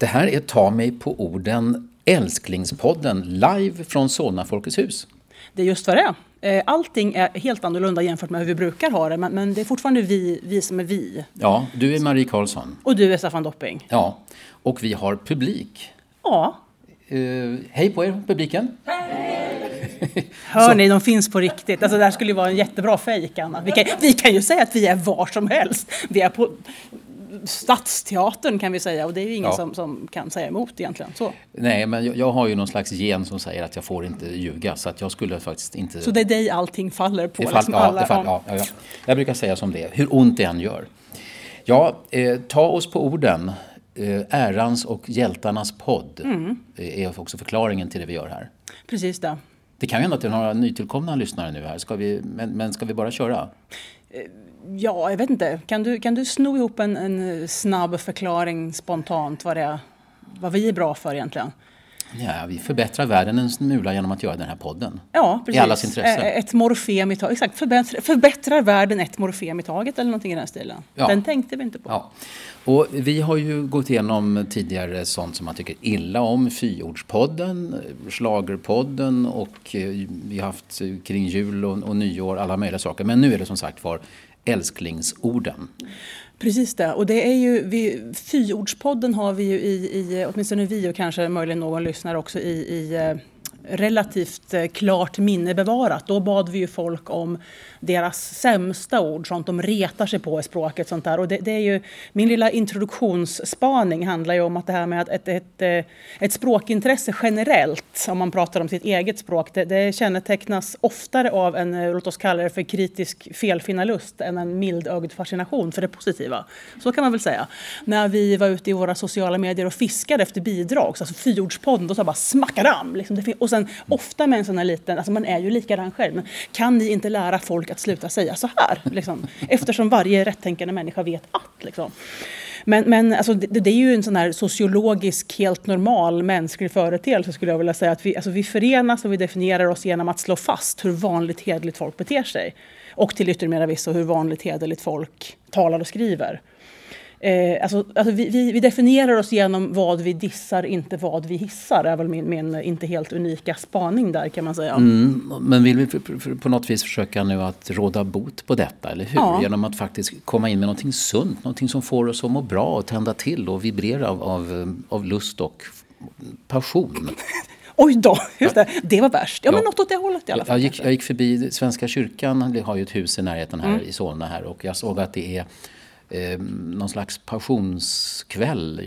Det här är Ta mig på orden Älsklingspodden live från Solna Folkets hus. Det är just vad det är. Eh, allting är helt annorlunda jämfört med hur vi brukar ha det, men, men det är fortfarande vi, vi som är vi. Ja, du är Marie Karlsson. Och du är Staffan Dopping. Ja, och vi har publik. Ja. Uh, hej på er, publiken. Hör ni, de finns på riktigt. Alltså, det här skulle ju vara en jättebra fejk, Anna. Vi kan, vi kan ju säga att vi är var som helst. Vi är på Stadsteatern kan vi säga och det är ju ingen ja. som, som kan säga emot egentligen. Så. Nej, men jag, jag, har ju någon slags gen som säger att jag får inte ljuga så att jag skulle faktiskt inte... Så det är dig allting faller på? Det fall, liksom ja, det fall, ja, ja, Jag brukar säga som det hur ont det än gör. Ja, eh, ta oss på orden. Eh, ärans och hjältarnas podd mm. är också förklaringen till det vi gör här. Precis det. Det kan ju hända att det är några nytillkomna lyssnare nu här. Ska vi, men, men ska vi bara köra? Ja, jag vet inte. Kan du, kan du sno ihop en, en snabb förklaring spontant vad, det, vad vi är bra för egentligen? Ja, vi förbättrar världen en smula genom att göra den här podden. Ja, precis. I allas intresse. Ett morfem i taget. Exakt, förbättrar, förbättrar världen ett morfem i taget eller någonting i den stilen. Ja. Den tänkte vi inte på. Ja. Och vi har ju gått igenom tidigare sånt som man tycker illa om. Fyordspodden, Slagerpodden och eh, vi har haft kring jul och, och nyår alla möjliga saker. Men nu är det som sagt var älsklingsorden. Precis det. Och det är ju, vi, Fyordspodden har vi ju i, i, åtminstone vi och kanske möjligen någon lyssnare också, i, i eh, relativt eh, klart minne bevarat. Då bad vi ju folk om deras sämsta ord, sånt de retar sig på i språket. Sånt där. Och det, det är ju, min lilla introduktionsspaning handlar ju om att det här med att ett, ett, eh, ett språkintresse generellt, om man pratar om sitt eget språk, det, det kännetecknas oftare av en, eh, låt oss kalla det för kritisk felfinnalust än en mildögd fascination för det positiva. Så kan man väl säga. När vi var ute i våra sociala medier och fiskade efter bidrag, alltså Fyordspodden, då sa bara smackaram! Liksom. Och sen ofta med en sån här liten, alltså man är ju likadan själv, men kan ni inte lära folk att sluta säga så här. Liksom. Eftersom varje rättänkande människa vet att. Liksom. Men, men alltså, det, det, är ju en sån här sociologisk, helt normal mänsklig företeelse skulle jag vilja säga. Att vi, alltså, vi förenas och vi definierar oss genom att slå fast hur vanligt hederligt folk beter sig. Och till yttermera visso hur vanligt hederligt folk talar och skriver. Eh, alltså, alltså vi, vi, vi, definierar oss genom vad vi dissar, inte vad vi hissar. är väl min, min inte helt unika spaning där kan man säga. Mm, men vill vi på något vis försöka nu att råda bot på detta, eller hur? Ja. Genom att faktiskt komma in med någonting sunt, någonting som får oss att må bra och tända till och vibrera av, av, av lust och passion. Oj då, just det. Det var värst. Ja, men något åt det hållet i alla fall. Jag gick, jag gick förbi Svenska kyrkan, det har ju ett hus i närheten här mm. i Solna här och jag såg att det är eh, någon slags passionskväll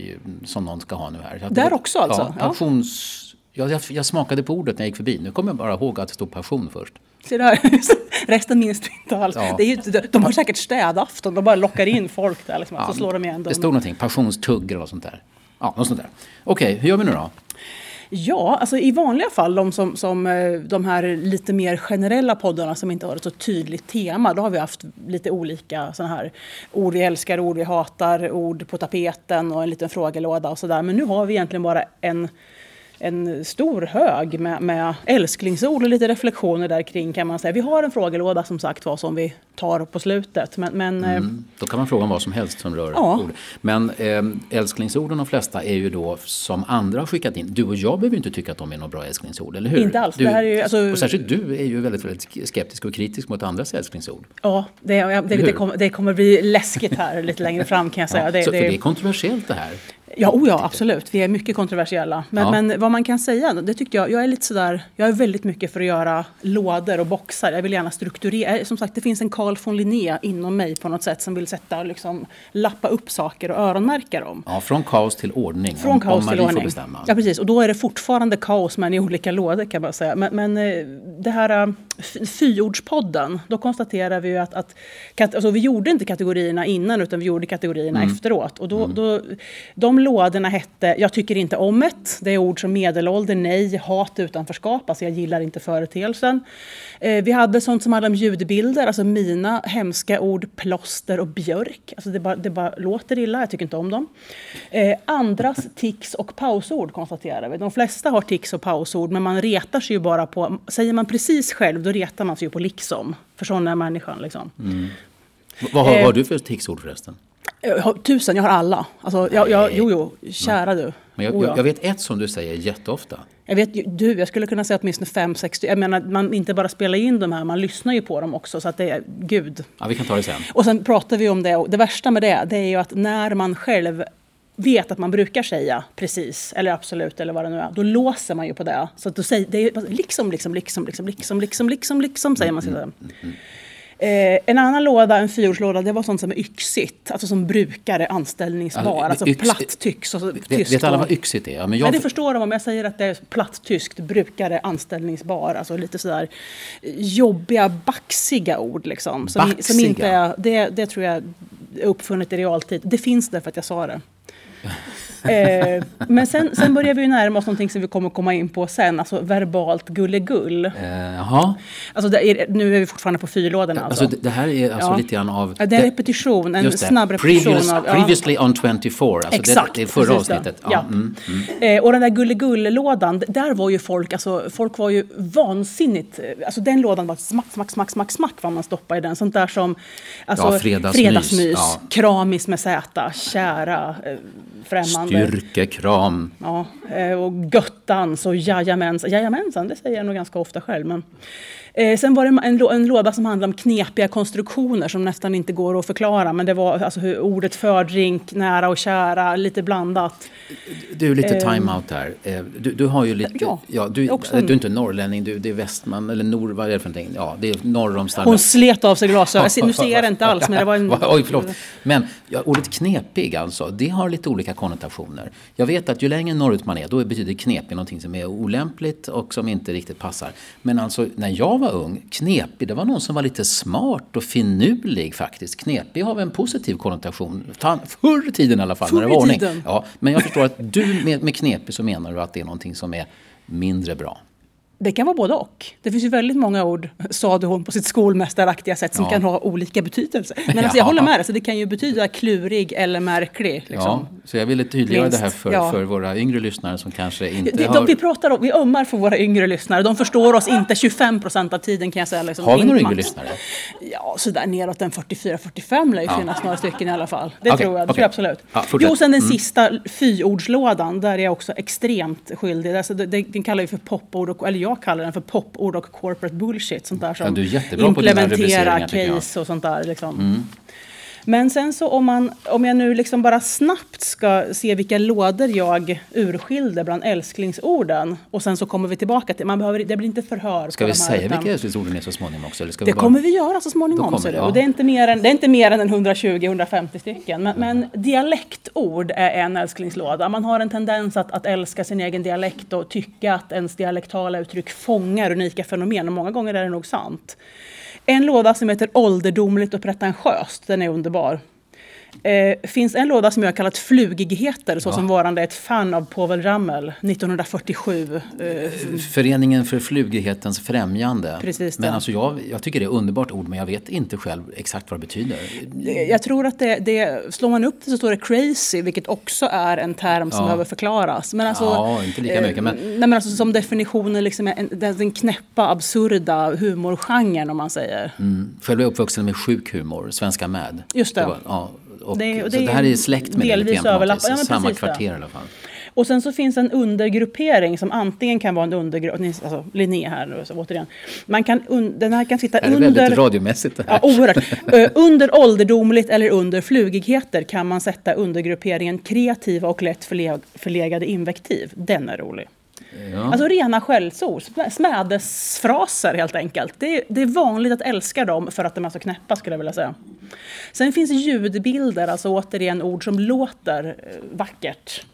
som någon ska ha nu här. Där också alltså? Ja, passions... Ja. Jag, jag, smakade på ordet när jag gick förbi. Nu kommer jag bara ihåg att det stod passion först. Se där. Resten minns du inte alls. Ja. Det är ju, de har säkert städafton. De bara lockar in folk där. Liksom, ja, så slår de igen. Det stod någonting. Passionstugg eller något sånt där. Ja, något sånt där. Okej, okay, hur gör vi nu då? Ja, alltså i vanliga fall de, som, som, eh, de här lite mer generella poddarna som inte har ett så tydligt tema. Då har vi haft lite olika sådana här ord vi älskar, ord vi hatar, ord på tapeten och en liten frågelåda och sådär. Men nu har vi egentligen bara en en stor hög med, med älsklingsord och lite reflektioner där kring kan man säga. Vi har en frågelåda som sagt var som vi tar på slutet. Men, men mm, eh, då kan man fråga om vad som helst som rör ja. ord. Men eh, älsklingsorden de flesta är ju då som andra har skickat in. Du och jag behöver inte tycka att de är några bra älsklingsord, eller hur? Inte alls. Du, det här är ju, alltså, och särskilt du är ju väldigt, väldigt skeptisk och kritisk mot andras älsklingsord. Ja, det, det, det, kommer, det kommer bli läskigt här lite längre fram kan jag säga. Ja, det, så, det, för det är kontroversiellt det här. Ja, oh ja, absolut. Vi är mycket kontroversiella. Men, ja. men, vad man kan säga, det tyckte jag, jag är lite sådär, jag är väldigt mycket för att göra lådor och boxar. Jag vill gärna strukturera. Eh, som sagt, det finns en Carl von Linné inom mig på något sätt som vill sätta, liksom, lappa upp saker och öronmärka dem. Ja, från kaos till ordning. Från om, kaos om till ordning. Får bestämma. Ja, precis. Och då är det fortfarande kaos men i olika lådor kan man säga. Men, men eh, det här eh, fyordspodden, då konstaterar vi ju att, att alltså, vi gjorde inte kategorierna innan utan vi gjorde kategorierna mm. efteråt. Och då, mm. då, de lådorna hette Jag tycker inte om ett. Det är ord som medelålder, nej, hat, utanförskap. Alltså jag gillar inte företeelsen. Eh, vi hade sånt som handlade om ljudbilder, alltså mina hemska ord plåster och björk. Alltså det, bara, det bara låter illa, jag tycker inte om dem. Eh, andras tics och pausord konstaterar vi. De flesta har tics och pausord, men man retar sig ju bara på... Säger man precis själv, då retar man sig ju på liksom. För sån är människan. Liksom. Mm. Vad har, eh, vad har du för ticsord förresten? Jag har, tusen, jag har alla. Alltså, jag, jag, jo, jo, kära du. Men jag, Oh ja. jag, jag vet ett som du säger jätteofta. Jag vet du, jag skulle kunna säga åtminstone fem, sex, jag menar man inte bara spelar in de här, man lyssnar ju på dem också så att det är, gud. Ja, vi kan ta det sen. Och sen pratar vi om det, och det värsta med det, det är ju att när man själv vet att man brukar säga precis eller absolut eller vad det nu är, då låser man ju på det. Så att då säger, det är liksom, liksom, liksom, liksom, liksom, liksom, liksom, liksom, säger man. Mm, Eh, en annan låda, en fyrhjulslåda, det var sånt som är yxigt. Alltså som brukare anställningsbar. Alltså yx- platt tyx. Och så, Vet, alla vad yxigt är? Ja, men jag, Nej, det förstår de om jag säger att det är platt-tyskt, brukare, anställningsbar. Alltså lite sådär jobbiga, baxiga ord liksom. Som, som Baxiga? inte är, det, det tror jag är uppfunnet i realtid. Det finns där för att jag sa det. Eh, men sen, sen börjar vi ju närma oss någonting som vi kommer komma in på sen, alltså verbalt gullegull. eh, jaha. Alltså är, nu är vi fortfarande på fyrlådorna alltså. Alltså, det, här är alltså Ja. lite grann av... Ja, det är repetition, en Just det. snabb repetition Previous, av- ja. Previously on 24, alltså Exakt, det, det är förra precis det. avsnittet. Ja. mm. Eh, och den där gullegull-lådan, där var ju folk, alltså folk var ju vansinnigt, eh, alltså den lådan var smack, smack, smack, smack, smack vad man stoppade i den. Sånt där som alltså, Ja, fredagsmys, ja. kramis med Z, kära, eh, främmande. Styrkekram. Ja, eh, och göttans och jajamensan. Jajamensan, det säger jag nog ganska ofta själv. Men. Eh, sen var det en, en låda som handlade om knepiga konstruktioner som nästan inte går att förklara. Men det var alltså hur ordet fördrink, nära och kära, lite blandat. Du, lite time-out här. Eh, Du, du har ju lite... Ja, Ja, du, också du är inte norrlänning, du, det är västman, eller nord... Vad är det för någonting? Ja, det är norr om. Hon slet av sig glasögonen. Nu ser jag det inte alls, men det var en... Oj, förlåt. Men ja, ordet knepig alltså, det har lite olika konnotationer. Jag vet att ju längre norrut man är, då betyder knepig någonting som är olämpligt och som inte riktigt passar. Men alltså, när jag var ung, knepig, det var någon som var lite smart och finurlig faktiskt. Knepig har en positiv konnotation. Ta- Förr i tiden i alla fall, när det Förr var ordning. tiden. Ja, men jag förstår att du med, med knepig så menar du att det är någonting som är mindre bra. Det kan vara både och. Det finns ju väldigt många ord, sade hon på sitt skolmästaraktiga sätt, som Ja. kan ha olika betydelser. Men alltså, jag Ja. håller med dig, så det kan ju betyda klurig eller märklig. Liksom. Ja, så jag ville tydliggöra Minst, det här för, ja. för våra yngre lyssnare som kanske inte De, har... de, vi, pratar om, vi ömmar för våra yngre lyssnare. De förstår oss inte 25 procent av tiden kan jag säga. Liksom. Har vi några yngre lyssnare? Ja, sådär neråt en 44-45 lär ju finnas några stycken i alla fall. Det Okej, tror jag, det okej. tror jag absolut. Ja, jo, sen den sista fyordslådan, där är jag också extremt skyldig. Alltså, det, det, den kallar vi för popord, och, eller jag kallar den för popord och corporate bullshit. Sånt där som Ja, du är jättebra på dina implementera. Mm. case och sånt där. Liksom. Men sen så om, man, om jag nu liksom bara snabbt ska se vilka lådor jag urskilde bland älsklingsorden och sen så kommer vi tillbaka till, man behöver, det blir inte förhör Ska vi här, säga utan- vilka älsklingsorden är så småningom också? Eller ska det vi bara... kommer vi göra så småningom. du. det, ja. Och det, är inte mer än, det är inte mer än en 120-150 stycken. Men, men dialektord är en älsklingslåda. Man har en tendens att, att älska sin egen dialekt och tycka att ens dialektala uttryck fångar unika fenomen. Och många gånger är det nog sant. En låda som heter ålderdomligt och pretentiöst. Den är underbar. Eh, finns en låda som jag har kallat flugigheter, så som varande ett fan av Povel Ramel 1947. Eh, Föreningen för flugighetens främjande. Precis men det. alltså jag, jag tycker det är ett underbart ord men jag vet inte själv exakt vad det betyder. Jag tror att det, det, slår man upp det så står det crazy, vilket också är en term som Ja. behöver förklaras. Men alltså, Ja, inte lika mycket, men- nej, men alltså, som definitionen, liksom, en, den, knäppa, absurda humorgenren om man säger. Mm. Själv är jag uppvuxen med sjuk humor, Svenska med. Just det. var, ja, och, Det- och så det det är här är släkt med det delvis överlappar- ja, Samma precis det. kvarter i alla fall. Och sen så finns en undergruppering som antingen kan vara en undergruppering, alltså Linné här så återigen. Man kan, un, den här kan sitta Det här är under... väldigt radiomässigt det här. Ja, oerhört. Eh, under ålderdomligt eller under flugigheter kan man sätta undergrupperingen kreativa och lätt förle- förlegade invektiv. Den är rolig. Ja. Alltså rena skällsord, smädesfraser helt enkelt. Det är, det är vanligt att älska dem för att de är så knäppa skulle jag vilja säga. Sen finns ljudbilder, alltså återigen ord som låter eh, vackert.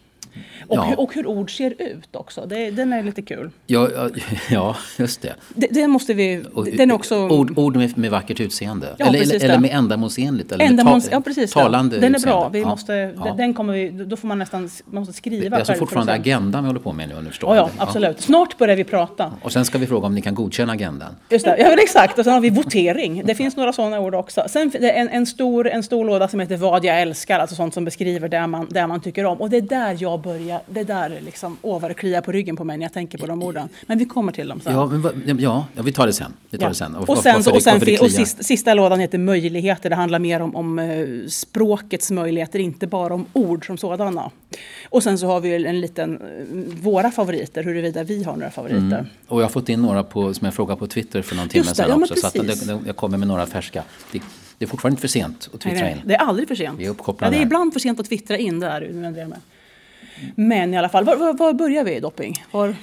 Och, Ja. hur, och hur ord ser ut också. Det, den är lite kul. Ja, ja, just det. Det, det måste vi... Och- Den är också... Ord, ord med, med vackert utseende. Ja, eller, eller, eller med ändamålsenligt. Eller med Ändamåls, ta- ja, precis. talande den är bra. Vi måste. Den kommer vi, då får man nästan man måste skriva Det är alltså fortfarande agendan vi håller på med nu om du förstår. Ja, absolut. Snart börjar vi prata. Och sen ska vi fråga om ni kan godkänna agendan. Just det, ja, exakt. Och sen har vi votering. Det finns några sådana ord också. Sen en, en, stor, en stor låda som heter Vad jag älskar, alltså sånt som beskriver det man, det man tycker om. Och det är där jag jag börjar, det där liksom, vad det kliar på ryggen på mig när jag tänker på de orden. Men vi kommer till dem sen. Ja, men, ja, ja, vi tar det sen. Vi tar Ja. det sen. Och, sen, och, sen, varför det fin- och sista, sista lådan heter möjligheter. Det handlar mer om, om eh, språkets möjligheter, inte bara om ord som sådana. Och sen så har vi en liten, eh, våra favoriter, huruvida vi har några favoriter. Mm. Och jag har fått in några på, som jag frågade på Twitter för någon timme sedan ja, också. Så att det, jag kommer med några färska. Det, det är fortfarande inte för sent att twittra nej, in. det är aldrig för sent. Vi är uppkopplade ja, det är ibland för sent att twittra in, det är det ju, nu ändrar jag mig. Men i alla fall, var, var, var börjar vi i Dopping? Var,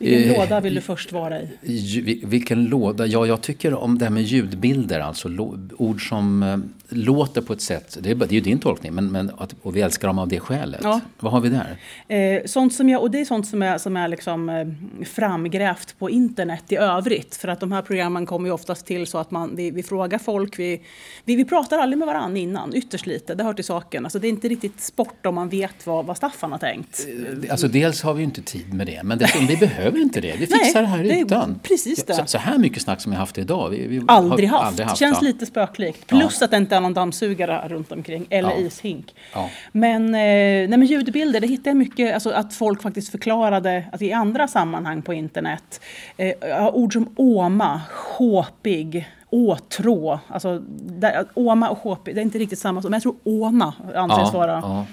vilken Eh, låda vill du först vara i? Vilken låda? Ja, jag tycker om det här med ljudbilder, alltså ord som eh, låter på ett sätt. Det är, bara- det är ju din tolkning, men, men att, och vi älskar dem av det skälet. Ja. Vad har vi där? Eh, sånt som jag, och det är sånt som är, som är liksom, framgrävt på internet i övrigt. För att de här programmen kommer ju oftast till så att man, vi, vi frågar folk, vi, vi, vi pratar aldrig med varandra innan, ytterst lite, det hör till saken. Alltså det är inte riktigt sport om man vet vad, vad Staffan har tänkt. Alltså dels har vi ju inte tid med det, men det, vi behöver inte det. Vi fixar Nej, det här det utan. precis det. Så, så här mycket snack som vi har haft idag. Vi, vi Aldrig har haft. Känns ja. lite spöklikt. Plus att det inte är någon dammsugare runt omkring eller Ja. ishink. Ja. Men, eh, nej, men ljudbilder, det hittade jag mycket, alltså att folk faktiskt förklarade att i andra sammanhang på internet, eh, ja, ord som åma, sjåpig, åtrå, alltså där, åma och sjåpig, det är inte riktigt samma men jag tror åma anses Ja, vara.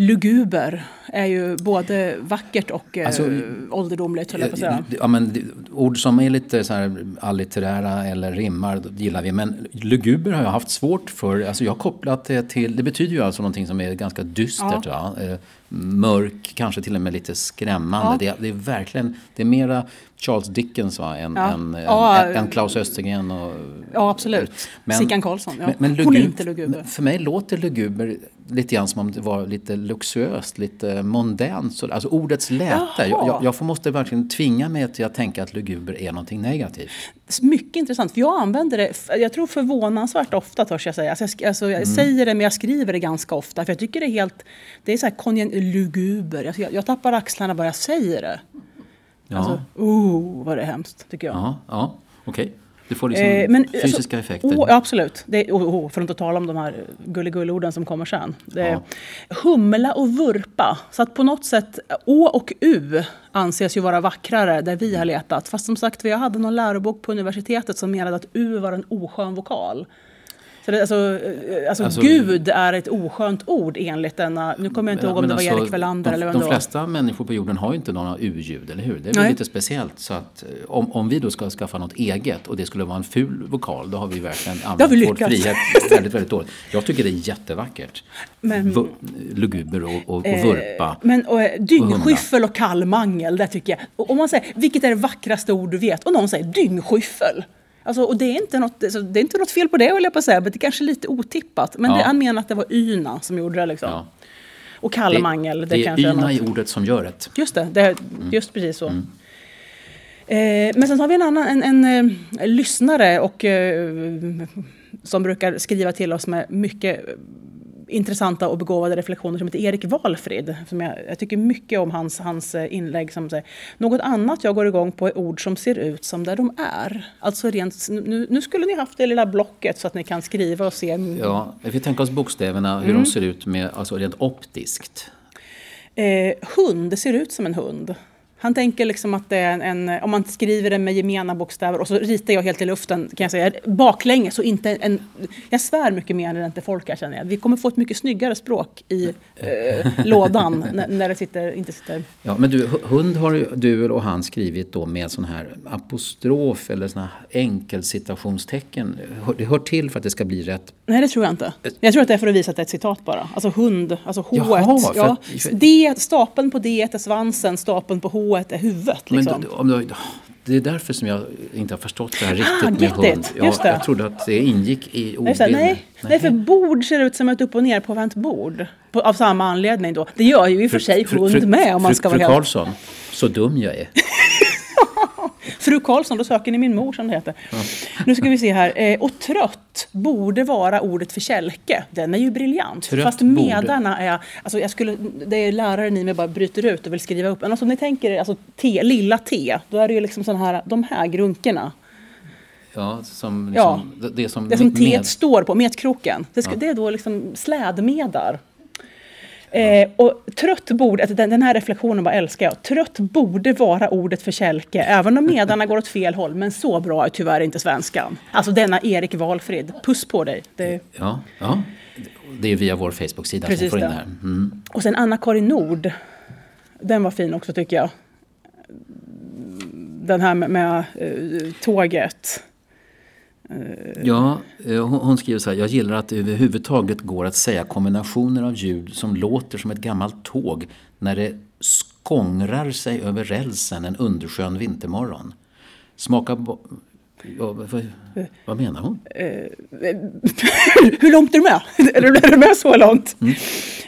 Ja. Luguber är ju både vackert och eh, Alltså, ålderdomligt, höll jag på att säga. Ja, men, ord som är lite så här allitterära eller rimmar gillar vi. Men luguber har jag haft svårt för. Alltså jag har kopplat det till, det betyder ju alltså någonting som är ganska dystert. Va? Eh, mörk, kanske till och med lite skrämmande. Ja. Det, det är verkligen, det är mera Charles Dickens va? Än, Ja. än, Ja, än, än Klaus Östergren. Och, Ja, absolut. Men- Sickan Karlsson, ja. men, men Hon är inte luguber. För mig låter luguber lite grann som om det var lite luxuöst, lite mondänt. så- Alltså ordets läte. Jaha. Jag, jag, måste verkligen tvinga mig till att tänka att luguber är någonting negativt. Mycket intressant, för jag använder det, jag tror förvånansvärt ofta törs jag säga. Alltså jag, alltså Mm. jag säger det men jag skriver det ganska ofta. För jag tycker det är helt, det är så här konjen, luguber. Alltså jag, jag tappar axlarna bara jag säger det. Ja, Alltså, oh vad det är hemskt tycker jag. ja, ja okej. Du får liksom Eh, men, fysiska alltså, effekter. Oh, absolut. Det, oh, oh, för att inte tala om de här gulligullorden som kommer sen. Det, Ja. Humla och vurpa. Så att på något sätt, Å och U anses ju vara vackrare där vi har letat. Fast som sagt, jag hade någon lärobok på universitetet som menade att U var en oskön vokal. Så det, alltså, eh, alltså, Alltså- Gud är ett oskönt ord enligt denna... Nu kommer jag inte ihåg om Men det var alltså, Erik Wallander de, eller vem De var. flesta människor på jorden har ju inte några U-ljud, eller hur? Det är väl Nej. lite speciellt. Så att eh, om, om vi då ska skaffa något eget och det skulle vara en ful vokal, då har vi verkligen har vi använt vår frihet väldigt, väldigt dåligt. Jag tycker det är jättevackert. Men- Vu- luguber och, och, och Eh, vurpa. Men och, dyngskyffel och kallmangel, det tycker jag. Och om man säger, vilket är det vackraste ord du vet? Och någon säger dyngskyffel. Alltså, och det är, inte något, alltså, det är inte något fel på det, höll jag på att säga, men det är kanske lite otippat. Men Ja. det, han menar att det var yna som gjorde det. Liksom. Ja. Och kallmangel, det, det är kanske är yna i ordet som gör det. Just det, det är just precis så. Eh, men sen har vi en annan en, en, eh, lyssnare och, eh, som brukar skriva till oss med mycket intressanta och begåvade reflektioner som heter Erik Walfrid. Som jag, jag tycker mycket om hans, hans eh, inlägg som säger något annat jag går igång på är ord som ser ut som där de är. Alltså rent, nu, nu skulle ni haft det lilla blocket så att ni kan skriva och se. Ja, vi tänka oss bokstäverna, hur Mm. de ser ut med, alltså rent optiskt. Eh, hund ser ut som en hund. Han tänker liksom att det är en, en, om man skriver det med gemena bokstäver och så ritar jag helt i luften kan jag säga baklänges och inte en, jag svär mycket mer än inte folk här känner jag. Vi kommer få ett mycket snyggare språk i eh, lådan när, när det sitter, inte sitter. Ja, men du, hu- hund har du och han skrivit då med sån här apostrof eller såna här enkelcitationstecken. Det hör till för att det ska bli rätt. Nej det tror jag inte. Jag tror att det är för att visa att det är ett citat bara. Alltså hund, alltså H1. Jaha, ja, för- D, stapeln på D är svansen, stapeln på H är huvudet. Men Liksom. då- om du, det är därför som jag inte har förstått det här riktigt Ah, med hund. it. Ja, Just det. Jag trodde att det ingick i Nej, ordbilden. nej, nej, för bord ser ut som ett upp och ner på vänt bord. På, av samma anledning då. Det gör ju i och för sig hund med om man fru, ska fru vara helt... Karlsson, så dum jag är. Fru Karlsson, då söker ni min mor som det heter. Nu ska vi se här. Eh, och trött borde vara ordet för kälke. Den är ju briljant. Trött Fast borde. medarna är... Alltså jag skulle, det är läraren i mig bara bryter ut och vill skriva upp. Men alltså, om ni tänker er alltså, T, lilla T, då är det ju liksom sån här, de här grunkorna. Ja, som, Ja. liksom, det, det som, Det som med- T står på, metkroken. Det, ska, det är då liksom slädmedar. Eh, och trött borde, alltså den, den här reflektionen bara älskar jag. Trött borde vara ordet för kälke, även om medarna går åt fel håll. Men så bra är tyvärr inte svenskan. Alltså denna Erik Valfrid, puss på dig. Det, Ja, ja. Det är via vår Facebook-sida som får in det. här. Mm. och sen Anna-Karin Nord. Den var fin också tycker jag. Den här med, med eh, tåget. Ja, eh, hon skriver så här. Jag gillar att det överhuvudtaget går att säga kombinationer av ljud som låter som ett gammalt tåg när det skångrar sig över rälsen en underskön vintermorgon. Smaka... Ja, vad, vad menar hon? Hur långt är du med? du, är du med så långt?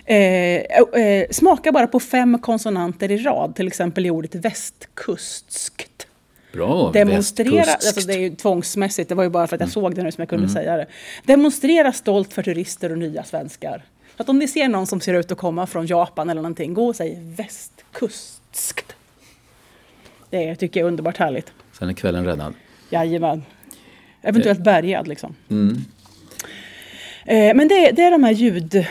Eh, eh, smaka bara på fem konsonanter i rad, till exempel i ordet västkustskt. Bra, Demonstrera, alltså det är ju tvångsmässigt, det var ju bara för att jag såg det nu som jag kunde säga det. Demonstrera stolt för turister och nya svenskar. Så att om ni ser någon som ser ut att komma från Japan eller någonting, gå och säg västkustskt. Det tycker jag är underbart härligt. Sen är kvällen räddad. Jajamän. Eventuellt bärgad liksom. Eh, men det, det är de här ljud,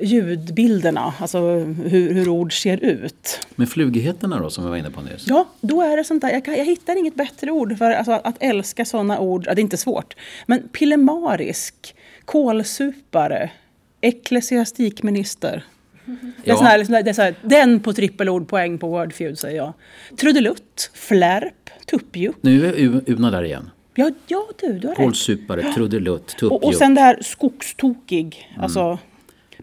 ljudbilderna, alltså hur, hur ord ser ut. Men flugigheterna då, som vi var inne på nyss? Ja, då är det sånt där. Jag, kan, jag hittar inget bättre ord för alltså, att älska såna ord. Ja, det är inte svårt. Men pillemarisk, kålsupare, ecklesiastikminister. Det är här, det är här, den på trippelordpoäng på Wordfeud säger jag. Trudelutt, flärp, tuppjuck. Nu är Una där igen. Ja, ja du, du har rätt. Kålsupare, trudelutt, Och, och tuppjuck. sen det här skogstokig. Alltså,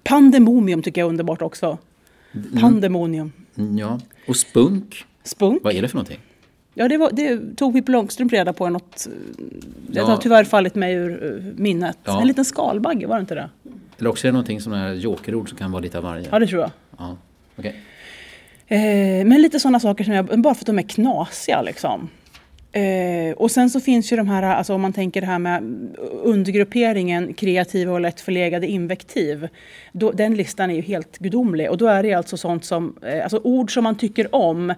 pandemonium tycker jag är underbart också. Pandemonium. Mm, Ja. Och spunk, Spunk. vad är det för någonting? Ja, det, var, det tog Pippi Långstrump reda på. Något, det Ja. har tyvärr fallit mig ur eh, minnet. Ja. En liten skalbagge, var det inte det? Eller också är det någonting som är jokerord som kan vara lite av varje. Ja, det tror jag. Ja, okej. Eh, men lite sådana saker som jag, bara för att de är knasiga liksom. Eh, och sen så finns ju de här, alltså om man tänker det här med undergrupperingen kreativa och lätt förlegade invektiv. Då, den listan är ju helt gudomlig. Och då är det alltså sånt som, eh, alltså ord som man tycker om.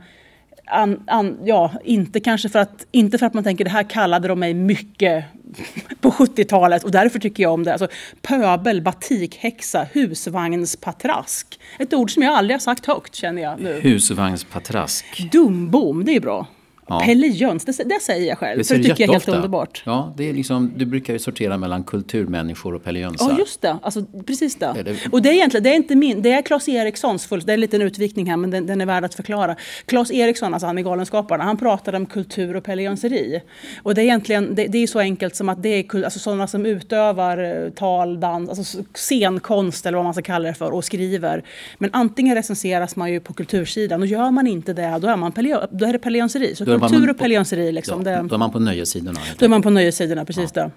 An, an, ja, inte kanske för att, inte för att man tänker det här kallade de mig mycket på 70-talet och därför tycker jag om det. Alltså, pöbel, batikhäxa, husvagnspatrask. Ett ord som jag aldrig har sagt högt känner jag nu. Husvagnspatrask. Dumbom, det är bra. Ja. Pelle Jöns, det, det säger jag själv. Det för det tycker jag är helt underbart. Ja, det är liksom, du brukar ju sortera mellan kulturmänniskor och Pelle Jönsar. Ja, just det. Alltså, precis det. Det- Och det är egentligen, det är inte min, det är Claes Erikssons, det är en liten utvikning här men den, den är värd att förklara. Claes Eriksson, alltså han i Galenskaparna, han pratade om kultur och Pelle Jönseri. Och det är egentligen, det, det är så enkelt som att det är alltså sådana som utövar eh, tal, dans, alltså scenkonst eller vad man ska kalla det för och skriver. Men antingen recenseras man ju på kultursidan och gör man inte det, då är, man Pelle, då är det Pelle Jönseri. Så kultur och Pelle Jönseri liksom. Ja, Då är man på nöjessidorna. helt då är man på nöjessidorna, precis det.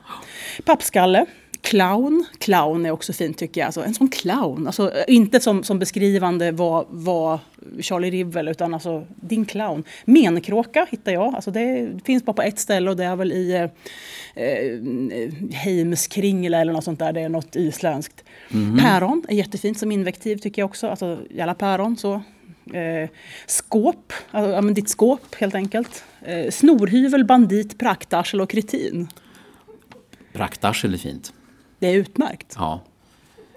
Pappskalle. Clown. Clown är också fint tycker jag. Alltså, en sån clown. Alltså, inte som, som beskrivande vad, vad Charlie Rivel utan alltså din clown. Menkråka hittar jag. Alltså, det finns bara på ett ställe och det är väl i eh, eh, Heimskringla eller något sånt där. Det är något isländskt. Päron är jättefint som invektiv tycker jag också. Alltså jävla päron så. Eh, skåp, alltså, ja, men ditt skåp helt enkelt. Eh, snorhyvel, bandit, praktarsel och kretin. Praktarsel är fint. Det är utmärkt. Ja.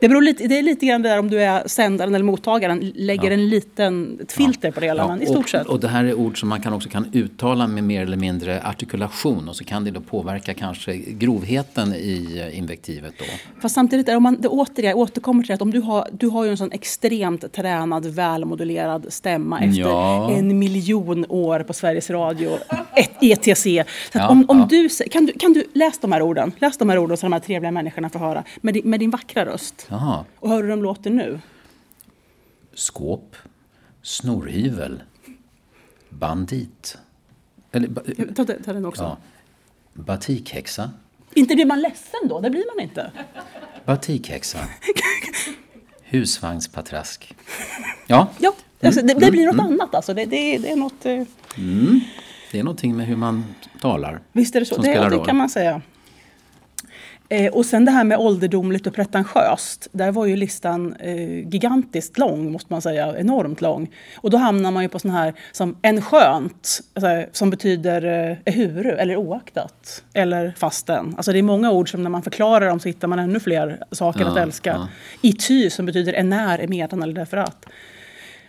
Det, beror lite, det är lite grann där om du är sändaren eller mottagaren, lägger Ja. en liten ett filter på det hela, Ja, men i stort och, sett. Och det här är ord som man kan också kan uttala med mer eller mindre artikulation och så kan det då påverka kanske grovheten i eh, invektivet då. Fast samtidigt, är om man, det återigen, återkommer till att om du har, du har ju en sån extremt tränad, välmodulerad stämma efter Ja. en miljon år på Sveriges Radio, ett ETC. Så Ja, om, om ja. du, kan, du, kan du läs de här orden, läs de här orden så de här trevliga människorna får höra, med din, med din vackra röst. Jaha. Och hör hur de låter nu. Skåp. Snorhyvel. Bandit. Eller, Ta, ta, ta den också. ja. Batikhäxa. Inte blir man ledsen då, det blir man inte. Batikhäxa. Husvagnspatrask. Ja, Ja, alltså, det, det blir något annat alltså. Det, det, det är något... Eh, det är någonting med hur man talar. visst är det så? Det, det kan man säga. Eh, och sen det här med ålderdomligt och pretentiöst. Där var ju listan eh, gigantiskt lång, måste man säga. Enormt lång. Och då hamnar man ju på sån här som en skönt, alltså, som betyder eh, ehuru, eller oaktat, eller fasten. Alltså det är många ord som när man förklarar dem så hittar man ännu fler saker Ja, att älska. ja. I ty som betyder enär, emedan eller därför att.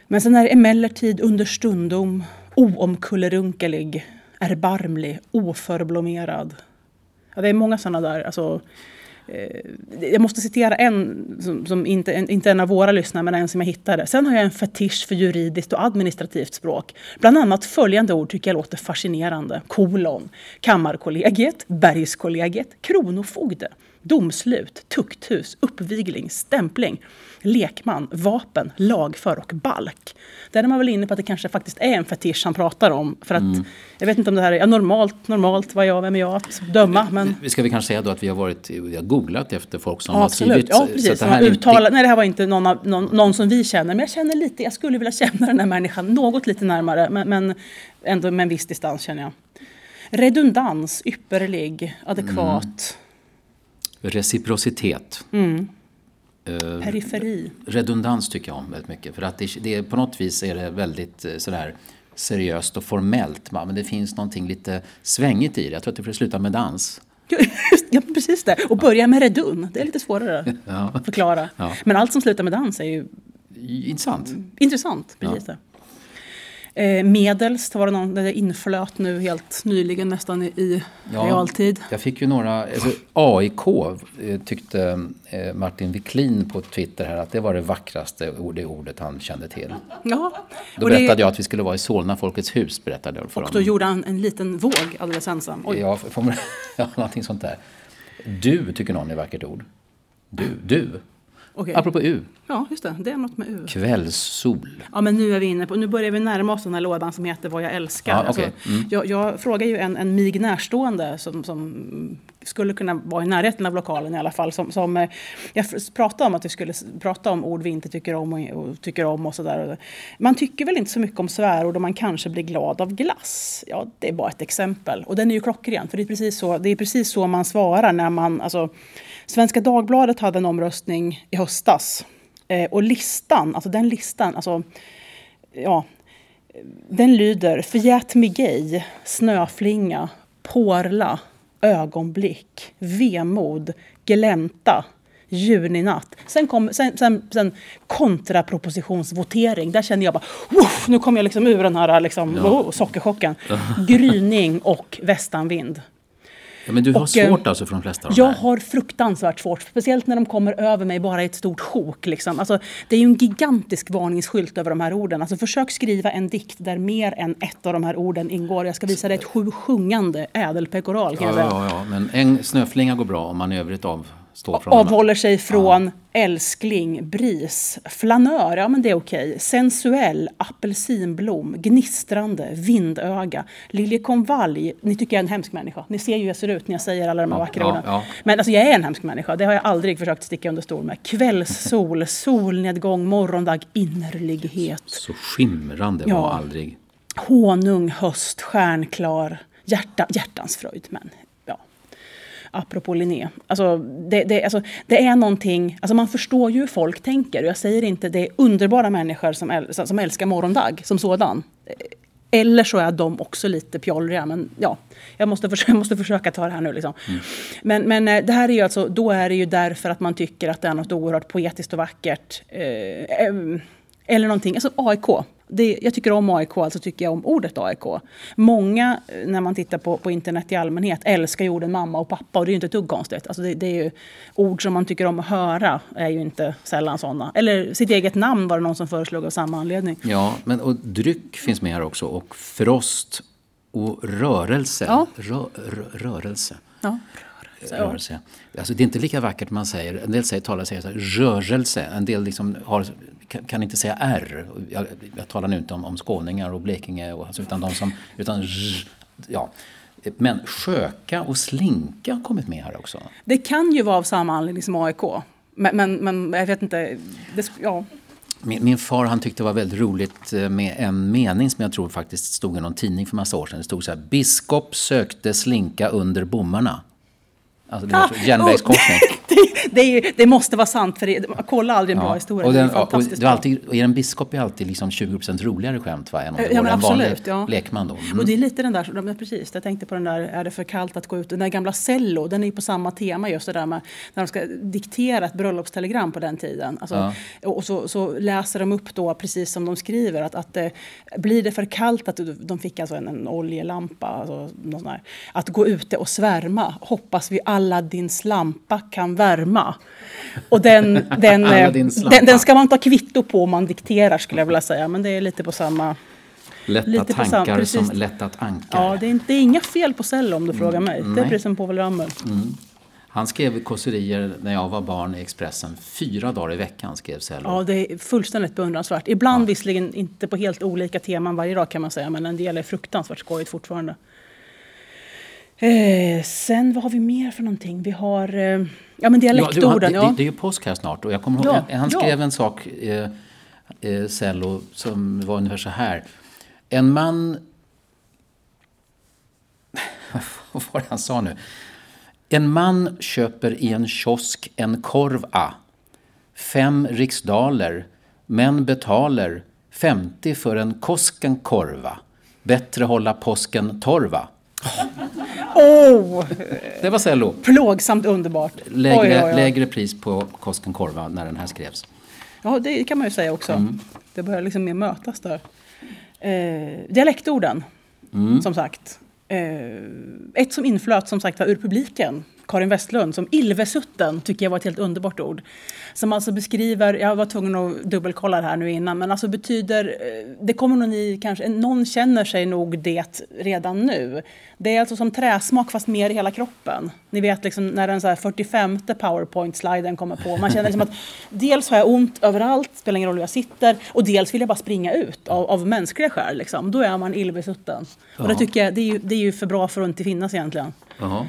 Men sen är det emellertid understundom oomkullerunkelig, erbarmlig, oförblommerad. Ja, det är många sådana där. Alltså, eh, jag måste citera en som, som inte, en, inte en av våra lyssnare, men en som jag hittade. Sen har jag en fetisch för juridiskt och administrativt språk. Bland annat följande ord tycker jag låter fascinerande. Kolon, Kammarkollegiet, Bergskollegiet, Kronofogde, domslut, tukthus, uppvigling, stämpling, lekman, vapen, lagför och balk. Där är man väl inne på att det kanske faktiskt är en fetisch han pratar om. För att, Jag vet inte om det här är ja, normalt, normalt, vad är jag, vem är jag att döma? Men, Vi ska vi kanske säga då att vi har varit, vi har googlat efter folk som Ja, har absolut. skrivit. Ja, precis. Så det här är inte- nej, det här var inte någon, av, någon, någon som vi känner, men jag känner lite, jag skulle vilja känna den här människan något lite närmare, men, men ändå med en viss distans känner jag. Redundans, ypperlig, adekvat, Reciprocitet. Mm. Eh, periferi. redundans tycker jag om väldigt mycket. För att det, det på något vis är det väldigt eh, sådär seriöst och formellt. Men det finns någonting lite svängigt i det. Jag tror att det får sluta med dans. ja, precis det. Och börja med redun, det är lite svårare Ja. att förklara. Ja. Men allt som slutar med dans är ju Intressant. intressant. Precis det. Eh, medels, var det någon, det inflöt nu helt nyligen nästan i, i Ja. realtid. Jag fick ju några, alltså AIK eh, tyckte eh, Martin Wiklin på Twitter här att det var det vackraste det ordet han kände till. Ja. Då Och det- berättade jag att vi skulle vara i Solna Folkets hus, berättade jag för Och då honom. gjorde han en liten våg alldeles ensam. Oj. Ja, får man, ja, någonting sånt där. Du tycker någon är vackert ord. Du, du. Okej. Apropå U. Ja, just det. Det är något med U. Kvällssol. Ja, men nu är vi inne på, nu börjar vi närma oss den här lådan som heter Vad jag älskar. Ja, okej. Mm. jag, jag frågar ju en, en mig närstående som, som skulle kunna vara i närheten av lokalen i alla fall. Som, som, eh, jag pratade om att vi skulle prata om ord vi inte tycker om och, och tycker om och sådär. Man tycker väl inte så mycket om svärord och man kanske blir glad av glass. Ja, det är bara ett exempel. Och den är ju klockren, för det är precis så, det är precis så man svarar när man... Alltså, Svenska Dagbladet hade en omröstning i höstas. Eh, och listan, alltså den listan, alltså ja, den lyder Förgät mig gay, Snöflinga, Porla, Ögonblick, Vemod, Glänta, Juninatt. Sen kom sen, sen, sen kontrapropositionsvotering. Där kände jag bara, nu kom jag liksom ur den här liksom, oh, sockerchocken. Gryning och västanvind. Ja, men du har Och, eh, svårt alltså för de flesta av de Jag här. har fruktansvärt svårt, speciellt när de kommer över mig bara i ett stort sjok. Liksom. Alltså, det är ju en gigantisk varningsskylt över de här orden. Alltså, försök skriva en dikt där mer än ett av de här orden ingår. Jag ska visa dig ett sjusjungande ädelpekoral. Kan Ja, ja, ja, men en snöflinga går bra om man i övrigt avstår från Avhåller sig från älskling, bris, flanör, ja men det är okej. Sensuell, apelsinblom, gnistrande, vindöga, liljekonvalj. Ni tycker jag är en hemsk människa. Ni ser ju hur jag ser ut när jag säger alla de här Ja, vackra ja, orden. ja. Men alltså jag är en hemsk människa. Det har jag aldrig försökt sticka under stol med. Kvällssol, solnedgång, morgondag, innerlighet. Så skimrande Ja. var aldrig... Honung, höst, stjärnklar, hjärta, hjärtans fröjd. Men ja, apropå Linné. Alltså, det, det, alltså, det är någonting, alltså man förstår ju hur folk tänker. Jag säger inte det är underbara människor som, äl, som älskar morgondag som sådan. Eller så är de också lite pjollriga. Men ja, jag måste, försöka, jag måste försöka ta det här nu. Liksom. Men, men eh, det här är ju alltså, då är det ju därför att man tycker att det är något oerhört poetiskt och vackert. Eh, em, eller någonting, alltså AIK. Det, jag tycker om AIK, alltså tycker jag om ordet AIK. Många, eh, när man tittar på, på internet i allmänhet, älskar ju orden mamma och pappa och det är ju inte ett dugg konstigt. Alltså det, det är ju ord som man tycker om att höra, är ju inte sällan sådana. Eller sitt eget namn var det någon som föreslog av samma anledning. Ja, men och dryck finns med här också och frost och rörelse. Ja. Rö, rö, rörelse. Ja. Så, ja. rörelse. Alltså, det är inte lika vackert man säger. En del säger, talar säger så här, rörelse. En del liksom har, kan, kan inte säga R. Jag, jag talar nu inte om, om skåningar och Blekinge, och, alltså, utan de som... Utan, ja. Men sköka och slinka har kommit med här också. Det kan ju vara av samma anledning som AIK. Men, men, men jag vet inte. Det, ja. Min, min far han tyckte det var väldigt roligt eh, med en mening som jag tror faktiskt stod i någon tidning för massa år sedan. Det stod så här, biskop sökte slinka under bommarna. Alltså det, är järnvägskorsning. det, det, ju- det måste vara sant, för det, kolla aldrig en bra historia. Och, det är den, och, det är bra. alltid, och en biskop är alltid liksom 20% roligare skämt va, än om det Ja, vore en vanlig ja. lekman. Då. Mm. Och det är lite den där, ja, precis, jag tänkte på den där, är det för kallt att gå ut? Den där gamla Cello, den är ju på samma tema just det där med när de ska diktera ett bröllopstelegram på den tiden. Alltså, Och och så, så läser de upp då, precis som de skriver, att, att eh, blir det för kallt att de fick alltså en, en oljelampa, alltså, någon sån här, att gå ute och svärma, hoppas vi alla din lampa kan värma. Och den, den, eh, den, den ska man ta kvitto på om man dikterar skulle jag vilja säga, men det är lite på samma Lätta lite på tankar precis. som lättat ankar. Ja, det är, inte, det är inga fel på Cello om du frågar mig. Det är precis som Povel Ramel. Han skrev kåserier när jag var barn i Expressen. Fyra dagar i veckan skrev Cello. Ja, det är fullständigt beundransvärt. Ibland visserligen inte på helt olika teman varje dag kan man säga, men en del är fruktansvärt skojigt fortfarande. Eh, sen vad har vi mer för någonting? Vi har eh, ja, men Ja, dialektorden. du, Ja, det, det är ju påsk här snart och jag kommer ihåg, Ja, han ja. skrev en sak, eh, eh, Cello, som var ungefär så här. En man... Vad var det han sa nu? En man köper i en kiosk en korv a. Fem riksdaler, men betaler 50 för en Kosken korva. Bättre hålla påsken torva. Oh, Det var Cello. plågsamt underbart. Lägre, Oj, oj, oj. lägre pris på Kosken korva när den här skrevs. Ja, det kan man ju säga också. Mm. Det börjar liksom mer mötas där. Eh, dialektorden, Mm. som sagt. Eh, ett som inflöt som sagt var ur publiken, Karin Westlund, som Ilvesutten tycker jag var ett helt underbart ord. Som alltså beskriver, jag var tvungen att dubbelkolla det här nu innan, men alltså betyder, eh, det kommer nog ni kanske, någon känner sig nog det redan nu. Det är alltså som träsmak fast mer i hela kroppen. Ni vet liksom när den så här 45 powerpoint-sliden kommer på. Man känner liksom att dels har jag ont överallt, spelar ingen roll hur jag sitter, och dels vill jag bara springa ut av, av mänskliga skäl. Liksom. Då är man illbesutten. Och det Ja. tycker jag, det är, ju, det är ju för bra för att inte finnas egentligen. Jaha.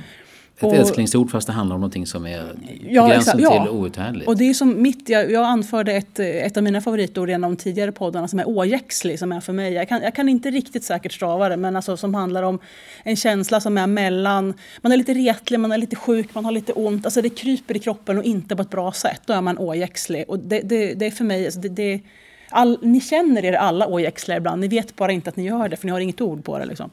Ett Och- älsklingsord fast det handlar om någonting som är Ja, gränsen exakt, ja. till outhärdligt. Och det är som mitt, jag, jag anförde ett, ett av mina favoritord i en av de tidigare poddarna som är åjäxlig, som är för mig, jag kan, jag kan inte riktigt säkert stava det, men alltså som handlar om en känsla som är mellan, man är lite retlig, man är lite sjuk, man har lite ont, alltså det kryper i kroppen och inte på ett bra sätt, då är man åjäxlig. Och det, det, det är för mig, alltså det, det, all, ni känner er alla åjäxliga ibland, ni vet bara inte att ni gör det, för ni har inget ord på det. Liksom.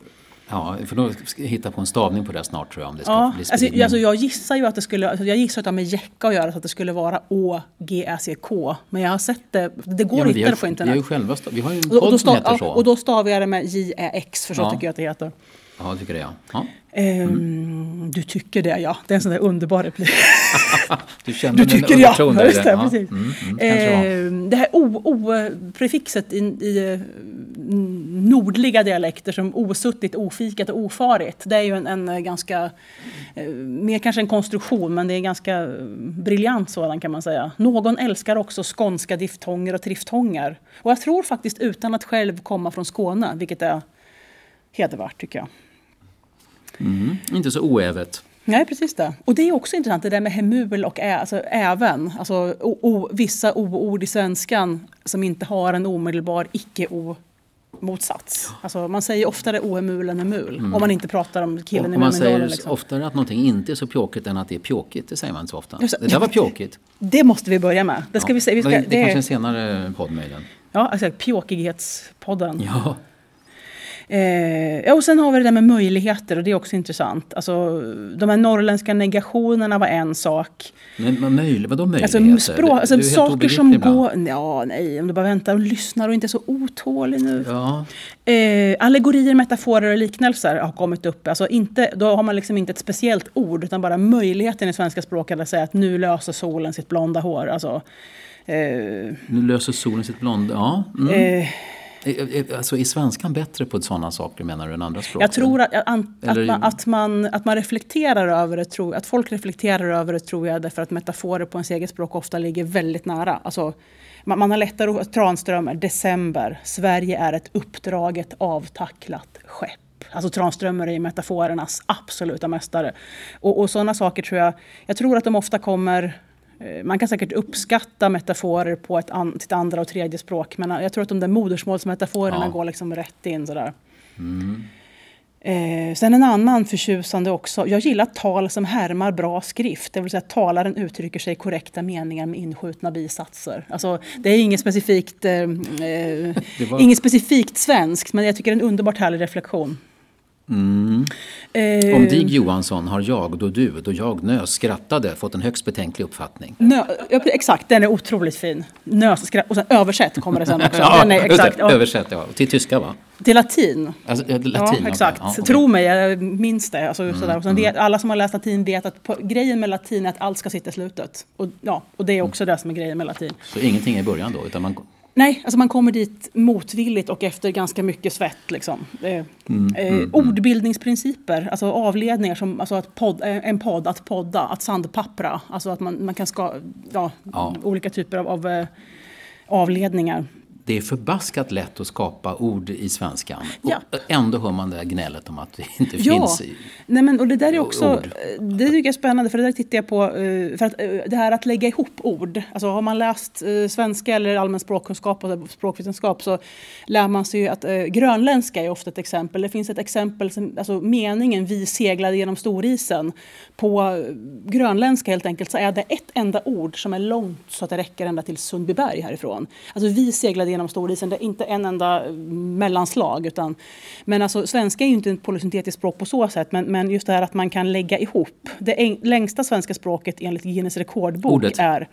Ja, för då ska jag hitta på en stavning på det snart tror jag om det ska Ja, bli alltså, alltså jag gissar ju att det skulle, alltså jag gissar att det har med Jecka att göra så att det skulle vara Å, G, Ä, C, K. Men jag har sett det, det går ja, vi, hitta det på ju- vi har internet. ju själva vi har ju en Och podd och, då som heter så. ja, och då stavar jag det med J, Ä, X, för så Ja. tycker jag att det heter. Ja, tycker det ja. ja. Ehm, Du tycker det ja, det är en sån där underbar replik. Du känner Du en tycker ja, underton där ja just det, Ja, precis. Mm, mm, det. Ehm, det här o-prefixet i, i nordliga dialekter som osuttigt, ofikat och ofarigt. Det är ju en, en eh, ganska, eh, mer kanske en konstruktion, men det är ganska eh, briljant sådan kan man säga. Någon älskar också skånska diftonger och triftonger. Och jag tror faktiskt utan att själv komma från Skåne, vilket är hedervärt tycker jag. Mm, inte så oävet. Nej, precis det. Och det är också intressant, det där med hemul och ä, alltså även. Alltså o, o, vissa o-ord i svenskan som inte har en omedelbar icke-o-motsats. Alltså man säger oftare ohemul än hemul. Om man inte pratar om Och, killen i och man säger. Liksom. oftare att någonting inte är så pjåkigt än att det är pjåkigt. Det säger man inte så ofta. Just det. Där var pjåkigt. Det måste vi börja med. Det ska vi säga. Vi ska, det, det, det, kanske är en är, senare podd möjligen. ja, alltså, pjåkighetspodden. Ja. Eh, och sen har vi det där med möjligheter och det är också intressant. Alltså, de här norrländska negationerna var en sak. Men, men möjlig, vadå möjligheter? Alltså, språk, alltså Du helt saker som ibland. går... Ja, nej, om du bara väntar och lyssnar och inte är så otålig nu. Ja, Eh, allegorier, metaforer och liknelser har kommit upp. Alltså inte, då har man liksom inte ett speciellt ord utan bara möjligheten i svenska språket att säga att nu löser solen sitt blonda hår. Alltså, eh, nu löser solen sitt blonda. Ja. Mm. eh, Alltså, är svenskan bättre på sådana saker menar du än andra språk? jag tror att, att, man, att, man, att man reflekterar över det, tror, att folk reflekterar över det tror jag därför att metaforer på ens eget språk ofta ligger väldigt nära. Alltså, man, man har lättare att... Tranströmer, december, Sverige är ett uppdraget avtacklat skepp. Alltså Tranströmer är ju metaforernas absoluta mästare. Och, och sådana saker tror jag, jag tror att de ofta kommer eh, man kan säkert uppskatta metaforer på ett an, sitt andra och tredje språk men jag tror att de där modersmålsmetaforerna Ja. går liksom rätt in sådär. Eh, sen en annan förtjusande också. Jag gillar tal som härmar bra skrift. Det vill säga att talaren uttrycker sig i korrekta meningar med inskjutna bisatser. Alltså, det är inget specifikt, eh, eh, var... inget specifikt svenskt men jag tycker det är en underbart härlig reflektion. Mm. Eh, Om Dig Johansson har jag, då du, då jag nös skrattade fått en högst betänklig uppfattning. Nö, exakt, den är otroligt fin. Nös skratt, och sen översätt kommer det sen också. ja, den är, exakt, det, översätt, ja. Till tyska va? Till latin. Alltså, latin ja, exakt. Ja, okay. Tro mig, jag minns det. Alltså, mm, Och sen vet, mm. alla som har läst latin vet att på, grejen med latin är att allt ska sitta i slutet. Och, ja, och det är också mm. det som är grejen med latin. Så ingenting i början då? Utan man Nej, alltså man kommer dit motvilligt och efter ganska mycket svett. Liksom. Eh, mm, eh, mm, ordbildningsprinciper, alltså avledningar som alltså att podd, eh, en podd, att podda, att sandpappra. Alltså att man, man kan ska, ja, ja. olika typer av, av eh, avledningar det är förbaskat lätt att skapa ord i svenskan. Ja. Och ändå hör man det här gnället om att det inte ja. finns i, Nej, men, och det där är också, ord. Det tycker jag är spännande, för det där tittar jag på. Eh, för att, eh, det här att lägga ihop ord. Alltså har man läst eh, svenska eller allmän språkkunskap och språkvetenskap så lär man sig ju att grönländska är ofta ett exempel. Det finns ett exempel, som, alltså meningen vi seglade genom storisen. På grönländska helt enkelt så är det ett enda ord som är långt så att det räcker ända till Sundbyberg härifrån. Alltså vi seglade genom storisen. Det är inte en enda mellanslag. Utan, men alltså, svenska är ju inte ett polysyntetiskt språk på så sätt. Men, men just det här att man kan lägga ihop. Det längsta svenska språket enligt Guinness rekordbok Ordet. är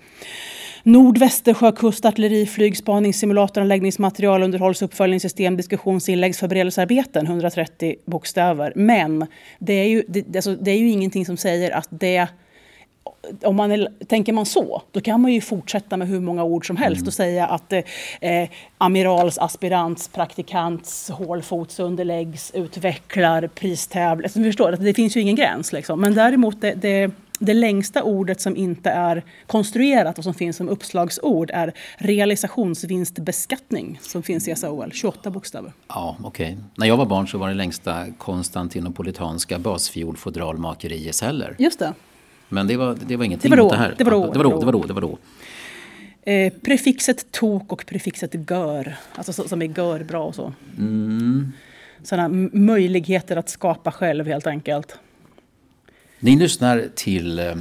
Nordvästersjökust, artilleri, flygspaning, simulator, anläggningsmaterial, underhålls, uppföljningssystem, diskussionsinlägg, förberedelsearbeten, 130 bokstäver. Men det är, ju, det, alltså, det är ju ingenting som säger att det om man är, tänker man så, då kan man ju fortsätta med hur många ord som helst mm. och säga att eh, amirals, aspirants, praktikants, hålfotsunderläggs, utvecklar, pristävlar. Alltså, förstår, det finns ju ingen gräns. Liksom. Men däremot det, det, det längsta ordet som inte är konstruerat och som finns som uppslagsord är realisationsvinstbeskattning som finns i SAOL, 28 bokstäver. Ja, okej. Okay. När jag var barn så var det längsta konstantinopolitanska basfiolfodralmakeriet Just det. Men det var, det var ingenting det var då, det här. Det var då. Det var då. Det var då, det var då. Eh, prefixet tok och prefixet gör. Alltså så, som är gör bra och så. Mm. Sådana möjligheter att skapa själv helt enkelt. Ni lyssnar till eh,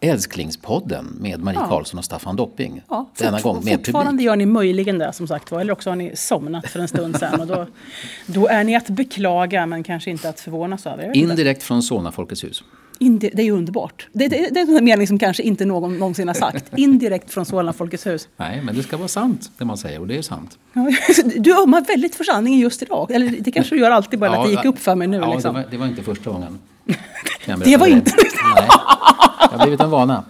Älsklingspodden med Marie ja. Karlsson och Staffan Dopping. Ja, Denna gång med fortfarande publik. gör ni möjligen det som sagt eller också har ni somnat för en stund sedan. Och då, då är ni att beklaga men kanske inte att förvånas över. Indirekt från Solna Folkets hus. Indi det är underbart. Det, det, det, är en mening som kanske inte någon någonsin har sagt. Indirekt från Solna Folkets hus. Nej, men det ska vara sant det man säger och det är sant. du ömmar väldigt för sanningen just idag. Eller det kanske du gör alltid bara ja, att det gick upp för mig nu. Ja, liksom. det, var, det, var, inte första gången. det var inte... Nej, det har blivit en vana.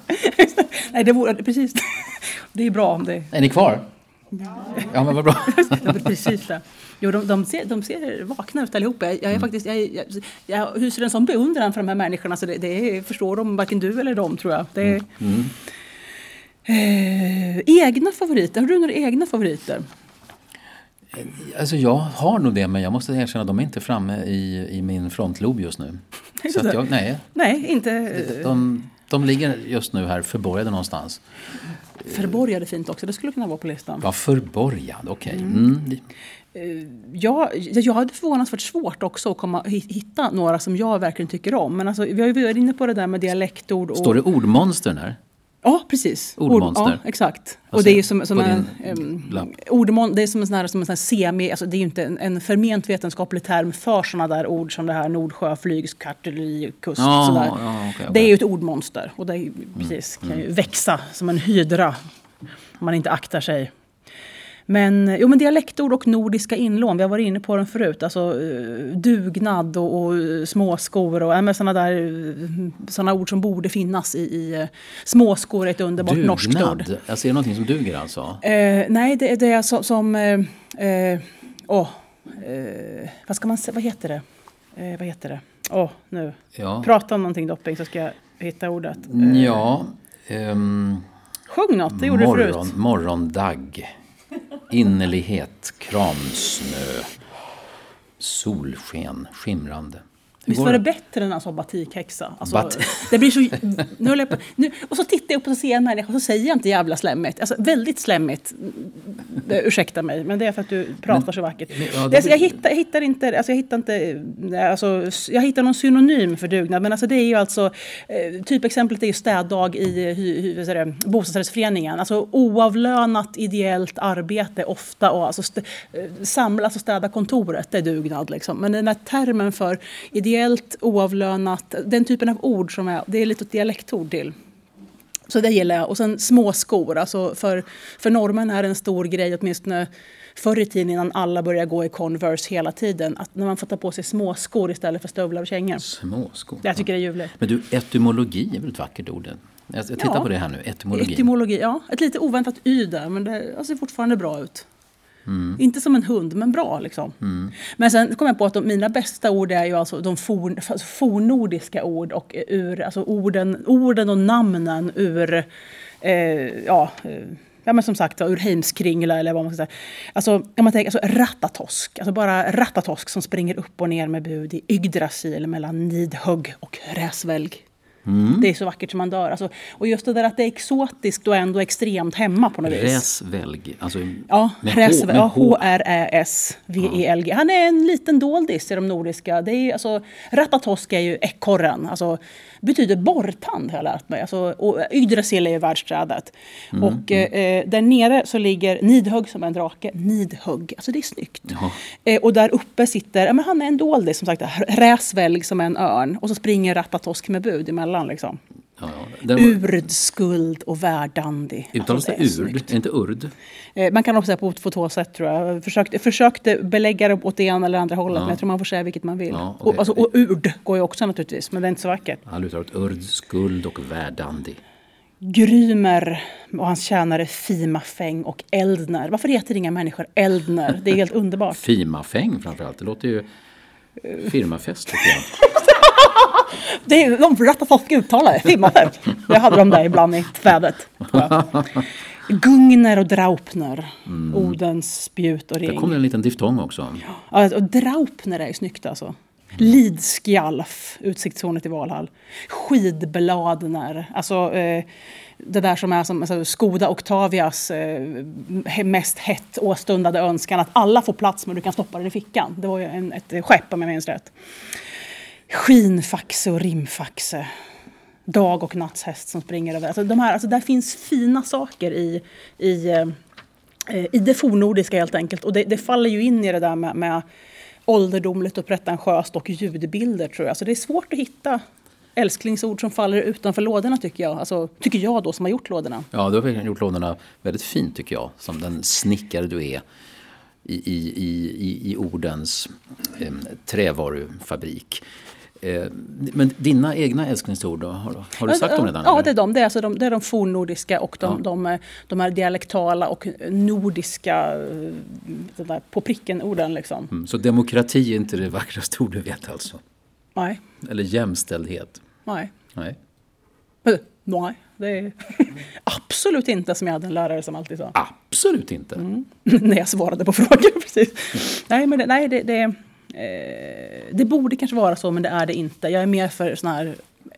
Nej, det vore, precis. Det är bra om det... Är ni kvar? Ja, men vad bra. precis det. Jo, de, de, ser, de ser vakna ut allihopa. Jag, jag, är mm. faktiskt, jag, jag, jag hyser en sån beundran för de här människorna så det, det förstår de varken du eller de tror jag. Det är, mm. eh, egna favoriter, har du några egna favoriter? Alltså jag har nog det men jag måste erkänna att de är inte framme i, i min frontlob just nu. Så jag, nej. Nej, inte... De, de, de ligger just nu här förborgade någonstans. Förborgad är fint också, det skulle kunna vara på listan. Ja, förborgad, okej. Okay. Mm. Mm. Eh, jag, jag hade förvånansvärt svårt också att komma, hitta några som jag verkligen tycker om. Men alltså, vi har ju varit inne på det där med dialektord. Och... Står det ordmonster där? Ja, precis. Ordmonster. Ord, ja, exakt. Och det är som, som en, um, ordmon, det är som en sån här, som en sån semi, alltså det är ju inte en, en förment vetenskaplig term för sådana där ord som det här Nordsjö, flygskarteri, kust. Ja, sådär. Ja, okay, okay. Det är ju ett ordmonster och det är, precis, mm. kan ju växa som en hydra om man inte aktar sig. Men, jo, men dialektord och nordiska inlån, vi har varit inne på dem förut. Alltså eh, dugnad och, och småskor och äh, sådana där såna ord som borde finnas i, i eh, småskor är ett underbart dugnad. norskt ord. Alltså är det någonting som duger alltså? Eh, nej, det, det är så, som... Eh, eh, oh, eh, vad ska man säga? Vad heter det? Eh, vad heter det? Åh, oh, nu. Ja. Prata om någonting Dopping så ska jag hitta ordet. ja. Um, Sjung något, det gjorde morgon, du förut. Morgondagg. Innerlighet, kramsnö, solsken, skimrande. Visst var det bättre än han sa batikhäxa? Alltså, Bat- det blir så... Nu jag på, nu, och så tittar jag upp och så ser jag en människa och så säger jag inte jävla slemmigt. Alltså väldigt slemmigt. Det, ursäkta mig, men det är för att du pratar så vackert. men- ja, det det, alltså, jag, hittar, jag hittar inte... Alltså, jag hittar inte... Alltså, jag hittar någon synonym för dugnad, men alltså, det är ju alltså... Eh, typexemplet är ju städdag i hy, hy, vad säger det, bostadsrättsföreningen. Alltså oavlönat ideellt arbete ofta och alltså, st- eh, samlas och städa kontoret, det är dugnad. Liksom. Men den här termen för ideellt, oavlönat, den typen av ord som är, det är lite ett dialektord till. Så det gillar jag. Och sen småskor. Alltså för, för norrmän är det en stor grej, åtminstone förr i tiden innan alla började gå i Converse hela tiden. Att när man får ta på sig småskor istället för stövlar och kängor. Småskor. Jag tycker det är ljuvligt. Men du, etymologi är väl ett vackert ord? Jag tittar Ja. på det här nu. Etymologi. Etymologi, ja. Ett lite oväntat y där, men det ser fortfarande bra ut. Inte som en hund, men bra liksom. Men sen kom jag på att de, mina bästa ord är ju alltså de for, alltså fornnordiska ord och ur, alltså orden, orden och namnen ur, eh, ja, eh, ja men som sagt ur Heimskringla eller vad man ska säga. Alltså, kan man tänka, alltså Ratatosk, alltså bara Ratatosk som springer upp och ner med bud i Yggdrasil mellan Nidhugg och Räsvälg. Det är så vackert som man dör. Alltså, och just det där att det är exotiskt och ändå extremt hemma på något vis. Räsvälg. Alltså, Ja, H. H-R-Ä-S-V-E-L-G. Han är en liten doldis i de nordiska. Det är, alltså, Ratatosk är ju ekorren. Alltså, betyder borrtand har jag lärt mig. Alltså, och Yggdrasil är ju världsträdet. Mm, och eh, där nere så ligger Nidhugg som en drake. Nidhugg, alltså det är snyggt. Eh, och där uppe sitter, ja, men han är en doldis som sagt. Räsvälg som en örn. Och så springer Ratatosk med bud emellan liksom. Ja, var, Urd, skuld och värdandi. uttalas Alltså, det är urd? Inte urd? Eh, Man kan också säga på, två sätt tror jag. Försökte, försökte belägga det åt det ena eller andra hållet Ja. men jag tror man får säga vilket man vill. Ja, okej. och, alltså, och urd går ju också naturligtvis men det är inte så vackert. Han lutar åt urd, skuld och värdandi. Grymer och hans tjänare Fimafäng och Eldner. Varför heter inga människor Eldner? Det är helt underbart. Fimafäng framförallt. Det låter ju firmafest tycker jag. Det är de rätta folk uttalade, Fimafäng. Jag hade dem där ibland i tvädet. Gungner och Draupner. Odens spjut och Där ring. kom det en liten diftong också. Ja, och Draupner är ju snyggt alltså. Lidskjalf, utsiktshornet i Valhall. Skidbladner, alltså eh, det där som är som alltså, Skoda Octavias eh, mest hett åstundade önskan att alla får plats men du kan stoppa den i fickan. Det var ju en, ett skepp om jag minns rätt. Skinfaxe och rimfaxe. Dag och nattshäst som springer över. Alltså, de här, alltså, där finns fina saker i, i, eh, i det fornnordiska helt enkelt. Och det, det faller ju in i det där med, med ålderdomligt och pretentiöst och ljudbilder tror jag. Så det är svårt att hitta älsklingsord som faller utanför lådorna tycker jag. Alltså, tycker jag då som har gjort lådorna. Ja, du har verkligen gjort lådorna väldigt fint tycker jag. Som den snickare du är i, i, i, i, i ordens eh, trävarufabrik. Eh, men dina egna älsklingsord då? Har, har du sagt dem redan? Ja, eller? det är de. Det är, alltså de, det är de fornnordiska och de, Ja. de, de här dialektala och nordiska eh, där på pricken-orden. Liksom. Mm, så demokrati är inte det vackraste ord du vet alltså? Nej, Eller jämställdhet? nej. Nej. Eh, Nej, det är absolut inte som jag hade en lärare som alltid sa. Absolut inte. Mm. när jag svarade på frågor. Precis. Nej, men det, nej, det, det, eh, det borde kanske vara så, men det är det inte. Jag är mer för såna här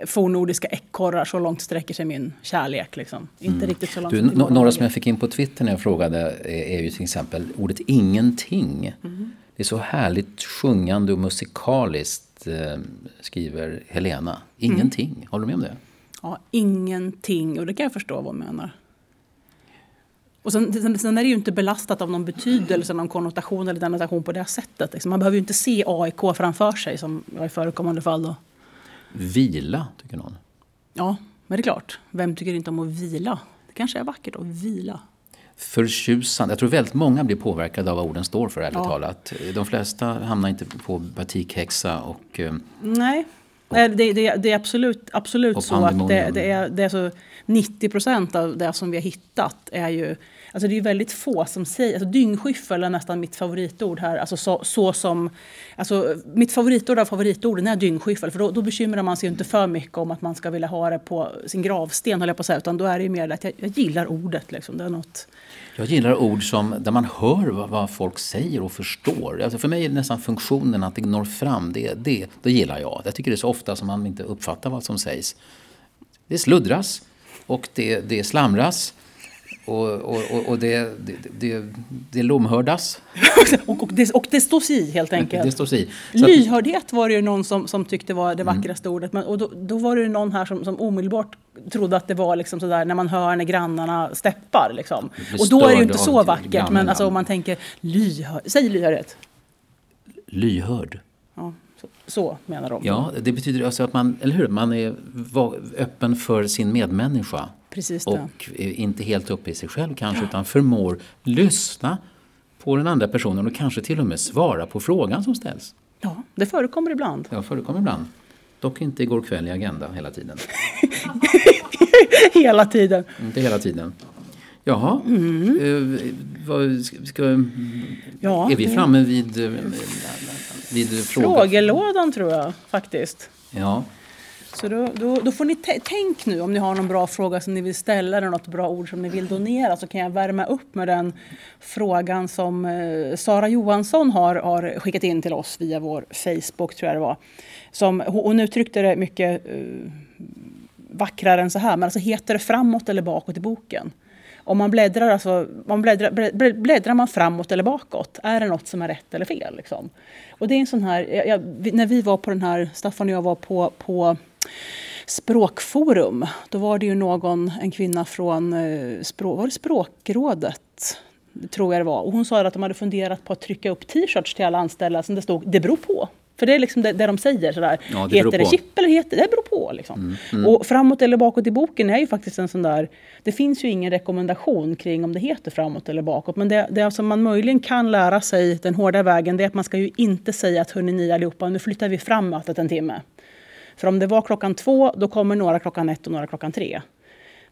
fornnordiska ekorrar, så långt sträcker sig min kärlek. Liksom. Inte riktigt så långt Du, no, några som jag fick in på Twitter när jag frågade är, är ju till exempel ordet ingenting. Mm. Det är så härligt sjungande och musikaliskt eh, skriver Helena. Ingenting. Mm. Håller du med om det? Ja, ingenting, och det kan jag förstå vad hon menar. Och sen, sen, sen är det ju inte belastat av någon betydelse, någon konnotation eller denotation på det sättet. Liksom. Man behöver ju inte se AIK framför sig som i förekommande fall. Då. Vila, tycker någon. Ja, men det är klart. Vem tycker inte om att vila? Det kanske är vackert att vila. Förtjusande. Jag tror väldigt många blir påverkade av vad orden står för, ärligt Ja. talat. De flesta hamnar inte på batikhäxa och eh, Nej, Nej, det, det, det är absolut, absolut Och så att det, det, är, det är så 90 procent av det som vi har hittat är ju Alltså det är väldigt få som säger, alltså dyngskyffel är nästan mitt favoritord här. Alltså så, så som, alltså mitt favoritord av favoritorden är dyngskyffel. För då, då bekymrar man sig ju inte för mycket om att man ska vilja ha det på sin gravsten, höll jag på att säga. Utan då är det ju mer att jag, jag gillar ordet. Liksom. Det är något... Jag gillar ord som, där man hör vad, vad folk säger och förstår. Alltså för mig är det nästan funktionen att det når fram. Det, det, det gillar jag. Jag tycker det är så ofta som man inte uppfattar vad som sägs. Det sluddras och det, det slamras. Och, och, och det, det, det, det lomhördas. och, och, det, och det står si helt enkelt. Det står si. Lyhördhet var det ju någon som, som tyckte var det vackraste mm. ordet. Men, och då, då, var det ju någon här som, som omedelbart trodde att det var liksom sådär när man hör när grannarna steppar. Liksom. Och då är det ju inte så vackert. Men alltså, om man tänker lyhörd, säg lyhördhet. Lyhörd. Ja, så, så, menar de. Ja, det betyder alltså att man, eller hur, man är öppen för sin medmänniska. Precis det. Och inte helt uppe i sig själv kanske, ja. utan förmår lyssna på den andra personen och kanske till och med svara på frågan som ställs. Ja, det förekommer ibland. Ja, förekommer ibland. Dock inte igår kväll i Agenda hela tiden. hela tiden. Inte hela tiden. Jaha, mm. uh, vad, ska, ja, är vi framme vid, vid fråga? frågelådan tror jag faktiskt. Ja. Så då, då, då får ni tänk nu om ni har någon bra fråga som ni vill ställa eller något bra ord som ni vill donera så kan jag värma upp med den frågan som eh, Sara Johansson har, har skickat in till oss via vår Facebook tror jag det var. Som, hon uttryckte det mycket eh, vackrare än så här, men alltså heter det framåt eller bakåt i boken? Om man bläddrar, alltså, man bläddrar, bläddrar man framåt eller bakåt? Är det något som är rätt eller fel? Liksom? Och det är en sån här, jag, jag, när vi var på den här, Staffan och jag var på, på språkforum. Då var det ju någon, en kvinna från eh, språk, var det Språkrådet, tror jag det var. Och hon sa att de hade funderat på att trycka upp t-shirts till alla anställda som det stod “det beror på”. För det är liksom det, det de säger. Sådär. Ja, det heter det chip eller heter det beror på. Liksom. Mm, mm. Och framåt eller bakåt i boken är ju faktiskt en sån där... Det finns ju ingen rekommendation kring om det heter framåt eller bakåt. Men det, det som man möjligen kan lära sig den hårda vägen det är att man ska ju inte säga att hörni ni allihopa, nu flyttar vi fram mötet en timme. För om det var klockan två, då kommer några klockan ett och några klockan tre.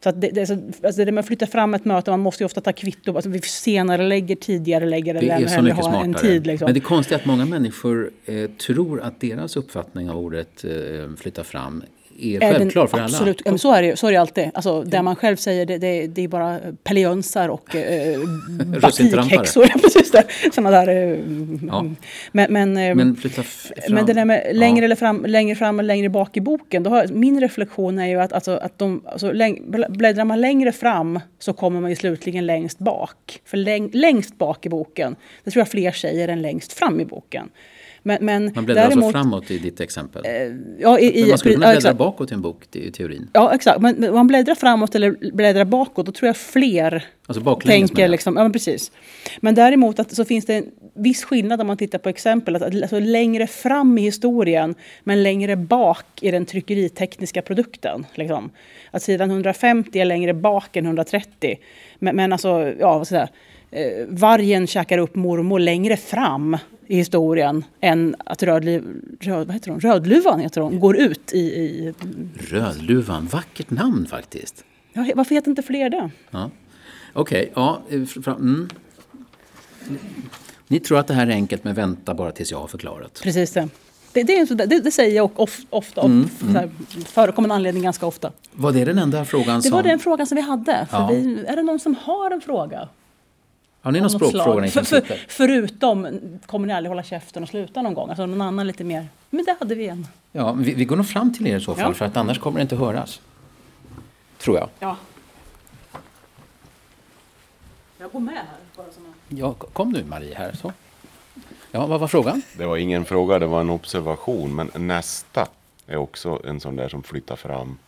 Så att det, det, alltså det med att flytta fram ett möte, man måste ju ofta ta kvitto. Alltså vi senare lägger, tidigare lägger det är så mycket smartare. En tid, liksom. Men det konstiga är att många människor eh, tror att deras uppfattning av ordet eh, flytta fram är självklar för absolut. alla. Så är det, så är det alltid. Alltså, det man själv säger det, det, det är bara peljönsar och eh, batikhäxor. Precis det. Såna där, eh, ja. Men, men, eh, men, men det där med längre, ja. eller fram, längre fram och längre bak i boken. Då har, min reflektion är ju att, alltså, att de, alltså, läng, bläddrar man längre fram så kommer man ju slutligen längst bak. För läng, längst bak i boken, det tror jag fler säger än längst fram i boken. Men, men man bläddrar alltså däremot, alltså framåt i ditt exempel? Eh, ja, i, men man skulle kunna bläddra ja, bakåt i en bok i teorin? Ja, exakt. Men, men man bläddrar framåt eller bläddrar bakåt, då tror jag fler alltså tänker... Liksom, ja, men precis. Men däremot att, så finns det en viss skillnad om man tittar på exempel. Att, alltså, längre fram i historien, men längre bak i den tryckeritekniska produkten. Liksom. Att sidan 150 är längre bak än 130. Men, men alltså, ja, vad ska jag säga, eh, vargen käkar upp mormor längre fram i historien än att rödliv, röd, vad heter hon? Rödluvan heter hon, går ut i, i... Rödluvan, vackert namn faktiskt. Ja, varför heter inte fler det? Ja. Okej, okay, ja. Mm. Ni tror att det här är enkelt men vänta bara tills jag har förklarat. Precis det. Det, det, det, det säger jag of, ofta, mm, mm. förekommande anledning ganska ofta. Var det den enda frågan som... Det var den frågan som vi hade. Ja. Vi, är det någon som har en fråga? Har ni någon språkfråga ni för, för, Förutom, kommer ni aldrig hålla käften och sluta någon gång? Alltså någon annan lite mer. Men det hade vi en. Ja, vi, vi går nog fram till er i så fall, ja. för att annars kommer det inte höras. Tror jag. Ja. Jag går med här. Bara som Ja, kom nu Marie här. Så. Ja, vad var frågan? Det var ingen fråga, det var en observation. Men nästa är också en sån där som flyttar fram.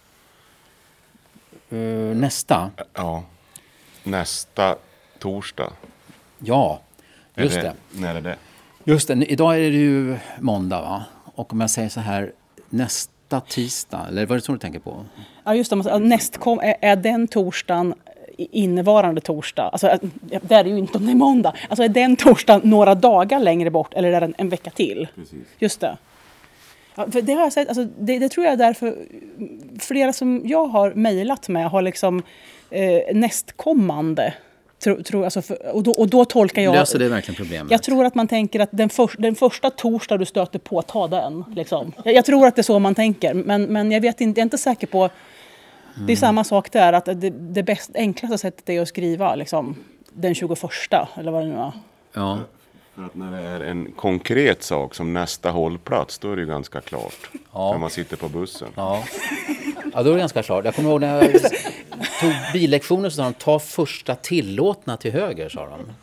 Uh, nästa? Ja. Nästa torsdag. Ja, just det, det. När är det? Just det, idag är det ju måndag va? Och om jag säger så här, nästa tisdag, eller vad är det som du tänker på? Ja just det, nästkom, är, är den torsdagen innevarande torsdag, alltså det är det ju inte om det är måndag, alltså är den torsdagen några dagar längre bort eller är det en, en vecka till? Precis. Just det. Ja, för det har jag sett, alltså det, det, tror jag är därför flera som jag har mejlat med har liksom eh, nästkommande Tro, tro, alltså för, och, då, och då tolkar jag... Löser det verkligen problemet? Jag tror att man tänker att den, för, den första torsdag du stöter på, ta den. Liksom. Jag, jag, tror att det är så man tänker. Men, men jag, vet inte, jag är inte säker på... Det är mm. samma sak där, att det, det bäst, enklaste sättet är att skriva liksom, den 21 eller vad det nu är. Ja. För att när det är en konkret sak som nästa hållplats, då är det ju ganska klart. Ja. När man sitter på bussen. Ja. ja, då är det ganska klart. Jag kommer ihåg när jag tog billektioner så sa de ta första tillåtna till höger, sa de.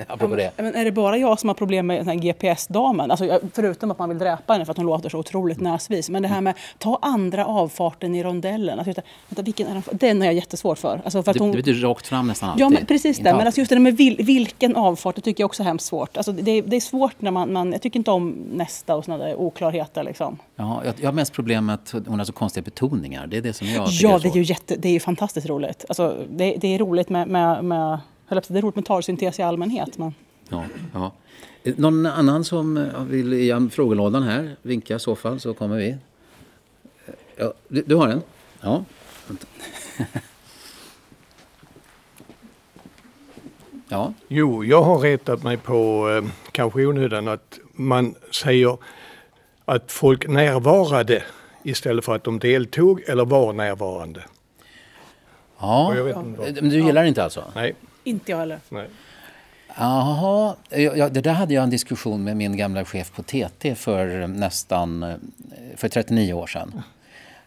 Apropå det. Men är det bara jag som har problem med GPS-damen? Alltså, förutom att man vill dräpa henne för att hon låter så otroligt näsvis. Men det här med ta andra avfarten i rondellen. Alltså, vänta, vänta, vilken är den, den har jag jättesvårt för. Alltså, för att hon, det betyder rakt fram nästan alltid. Ja, men precis det. Men alltså, just det med vil, vilken avfart, det tycker jag också är hemskt svårt. Alltså, det, det är svårt när man, man... Jag tycker inte om nästa och sådana där oklarheter. Liksom. Ja, jag, jag har mest problem med att hon har så konstiga betoningar. Det är det som jag Ja, det är ju, jätte, det är ju fantastiskt roligt. Alltså, det, det är roligt med, med, med det är roligt med talsyntes i allmänhet. Men... Ja, ja. Någon annan som vill i frågelådan här vinka i så fall så kommer vi. Ja, du, du har en? Ja. ja. Jo, jag har retat mig på, eh, kanske onödan, att man säger att folk närvarade istället för att de deltog eller var närvarande. Ja, men du gillar det inte alltså? Nej. Inte jag heller. Nej. Jaha, ja, det där hade jag en diskussion med min gamla chef på TT för nästan för 39 år sedan.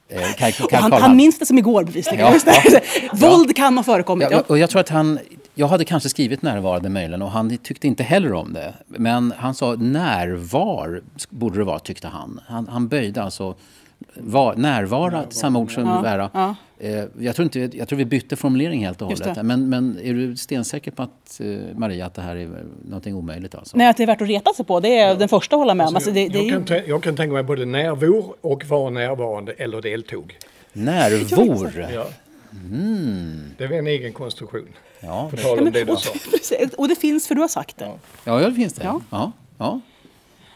Eh, Kaj, Kaj han, han minns det som igår bevisligen. Ja, ja, Våld kan ha förekommit. Ja, och jag tror att han, jag hade kanske skrivit närvarande möjligen och han tyckte inte heller om det. Men han sa närvar borde det vara tyckte han. Han, han böjde alltså var, närvara, samma ord som ja, vära. Ja. Eh, jag, tror inte, jag tror vi bytte formulering helt och hållet. Men, men är du stensäker på att, eh, Maria, att det här är någonting omöjligt? Alltså? Nej, att det är värt att reta sig på. Det är ja. den första att hålla med om. Alltså, det, det jag, kan jag kan tänka mig både närvor och var närvarande eller deltog. Närvor? Ja. Mm. Det är en egen konstruktion. Ja. På tal om det du sa. Och det finns, för du har sagt det. Ja, ja det finns det. Ja. Ja.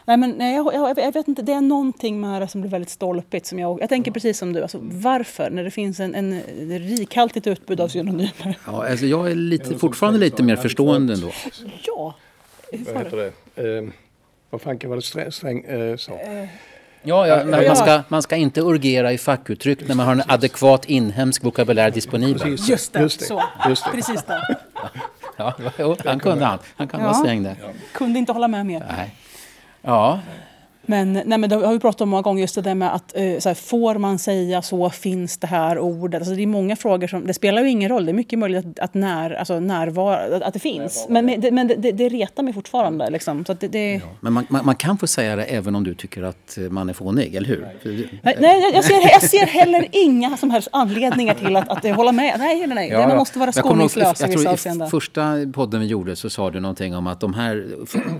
Nej, men nej, jag, jag, jag, vet inte, det är någonting med det som blir väldigt stolpigt. Som jag, jag tänker precis som du, alltså, varför? När det finns en, en rikhaltigt utbud av synonymer. Ja, alltså jag är lite, fortfarande lite mer förstående ändå. Ja. Vad heter det? Eh, vad fan var det Sträng eh, sa? Eh. Ja, ja man, ska, man ska inte urgera i fackuttryck när man har en adekvat inhemsk vokabulär disponibel. Just det, just det. Så. Just det. precis det. Ja, han kunde han. Han kan ja. vara sträng där. Kunde inte hålla med mer. Nej. Ja. Men, nej, men det har vi pratat om många gånger, just det där med att eh, så här, får man säga så, finns det här ordet? Alltså, det är många frågor som, det spelar ju ingen roll, det är mycket möjligt att, att, när, alltså, närvara, att det finns. Men, men, det, men det, det retar mig fortfarande. Liksom. Så det, det... Ja. Men man, man, man, kan få säga det även om du tycker att man är fånig, eller hur? Nej, nej jag, ser, jag ser heller inga som helst anledningar till att, att hålla med. Nej, nej, nej. Ja, man måste vara skoningslös i vissa avseenden. I första podden vi gjorde så sa du någonting om att de här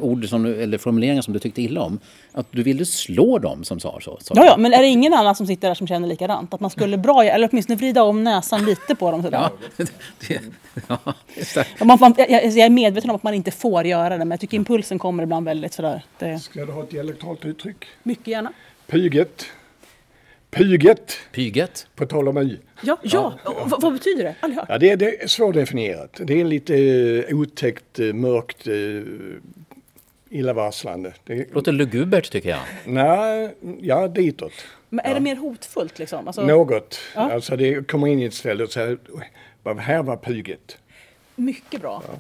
ord som, eller formuleringar som du tyckte illa om, att du ville slå dem som sa så. Ja, ja, men är det ingen annan som sitter där som känner likadant? Att man skulle bra, eller åtminstone vrida om näsan lite på dem sådär. Ja, det, ja, man, man, jag, jag, är medveten om att man inte får göra det, men jag tycker impulsen kommer ibland väldigt sådär. Det... Ska du ha ett dialektalt uttryck? Mycket gärna. Pyget. Pyget. Pyget. På tal om y. Ja, ja. ja. Vad, vad betyder det? Ja, det, är, det är svårdefinierat. Det är lite uh, otäckt, uh, mörkt, uh, illavarslande. Det låter lugubert tycker jag. Nej, ja ditåt. Men är ja. det mer hotfullt liksom? Alltså... Något. Ja. Alltså det kommer in i ett ställe och säger här var puget. Mycket bra. Ja.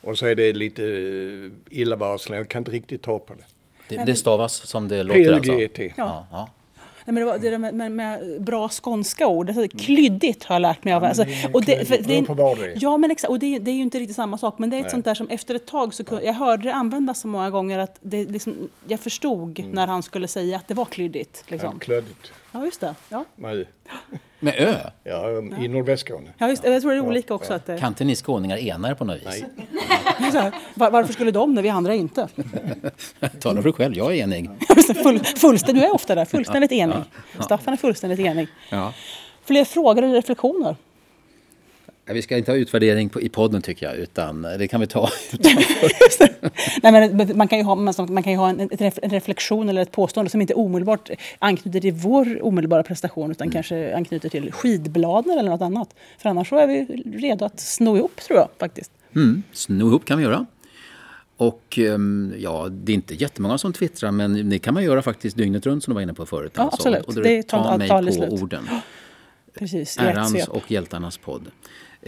Och så är det lite illavarslande, jag kan inte riktigt ta på det. Det, det stavas som det låter alltså? P-U-G-E-T. Ja. Ja, men det, var, det med, med, med, bra skånska ord, alltså, klyddigt har jag lärt mig av. Alltså, och det, för, det, är, ja, men exakt, och det, är ju inte riktigt samma sak. Men det är ett Nej. sånt där som efter ett tag, så jag hörde det användas så många gånger att det, liksom, jag förstod mm. när han skulle säga att det var klyddigt. Liksom. Ja, klödigt. Ja, just det. Ja. Nej. Med ö? Ja, i nordvästskåne. Ja, just, jag tror det är olika också. Ja. Att det... Kan inte ni skåningar ena er på något vis? Nej. Var, varför skulle de när vi andra inte? Tala för dig själv, jag är enig. Full, fullständigt, du är ofta där, fullständigt enig. Ja. Staffan är fullständigt enig. Ja. Fler frågor eller reflektioner? Vi ska inte ha utvärdering på, i podden tycker jag, utan det kan vi ta Nej, men man kan ju ha, man kan ju ha en, en, reflektion eller ett påstående som inte omedelbart anknyter till vår omedelbara prestation utan mm. kanske anknyter till skidbladen eller något annat. För annars så är vi redo att sno ihop tror jag faktiskt. Mm, sno ihop kan vi göra. Och ehm, ja, det är inte jättemånga som twittrar men det kan man göra faktiskt dygnet runt som du var inne på förut. Ja, alltså. absolut. Och det tar mig på slut. orden. Precis, Ärans och hjältarnas podd.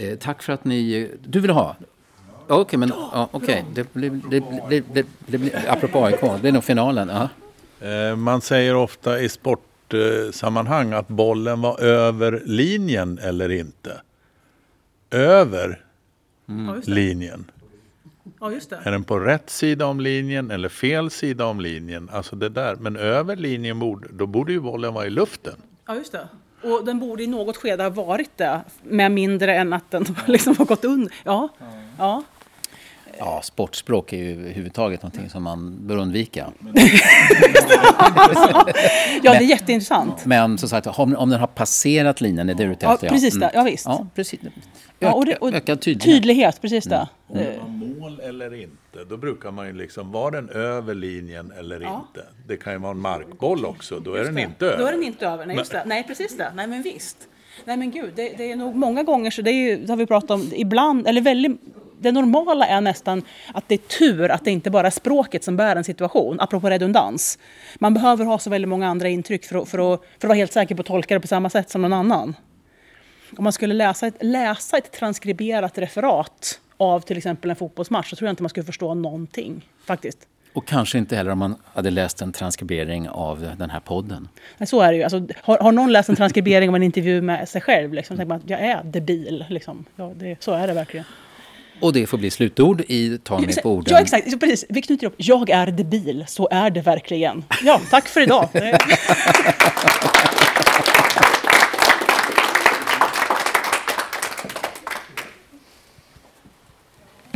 Eh, tack för att ni... Du vill ha? Okej, okay, men ja, okay. det blir... Det, det, det, det, blir apropå AIK, det är nog finalen. Ja. Eh, man säger ofta i sportsammanhang att bollen var över linjen eller inte. Över mm. linjen. Ja, just det. Är den på rätt sida om linjen eller fel sida om linjen? Alltså det där. Men över linjen, borde, då borde ju bollen vara i luften. Ja, just det. Och den borde i något skede ha varit det, med mindre än att den liksom har gått under. Ja, ja. Ja, sportspråk är ju överhuvudtaget någonting som man bör undvika. ja, det är jätteintressant. Men som sagt, om den har passerat linjen, är det du ute efter? Ja, precis det. Ja, visst. Ja, precis. Ja, och det, och ökad tydlighet. tydlighet. precis det. Mm. Om var mål eller inte, då brukar man ju liksom, var den över linjen eller ja. inte? Det kan ju vara en markboll också, då är den inte över. Då är den inte över, nej just det. Nej, precis det. Nej, men visst. Nej men gud, det, det är nog många gånger så det, är ju, det har vi pratat om, ibland, eller väldigt det normala är nästan att det är tur att det inte bara är språket som bär en situation, apropå redundans. Man behöver ha så väldigt många andra intryck för att, för att, för att vara helt säker på att tolka det på samma sätt som någon annan. Om man skulle läsa ett, läsa ett transkriberat referat av till exempel en fotbollsmatch så tror jag inte man skulle förstå någonting faktiskt. Och kanske inte heller om man hade läst en transkribering av den här podden. Nej, så är det ju. Alltså, har, har någon läst en transkribering av en intervju med sig själv, liksom, tänker man att jag är debil. Liksom. Ja, det, så är det verkligen. Och det får bli slutord i Ta mig på orden. Ja, exakt. Precis. Vi knyter upp. Jag är debil. Så är det verkligen. Ja, tack för idag.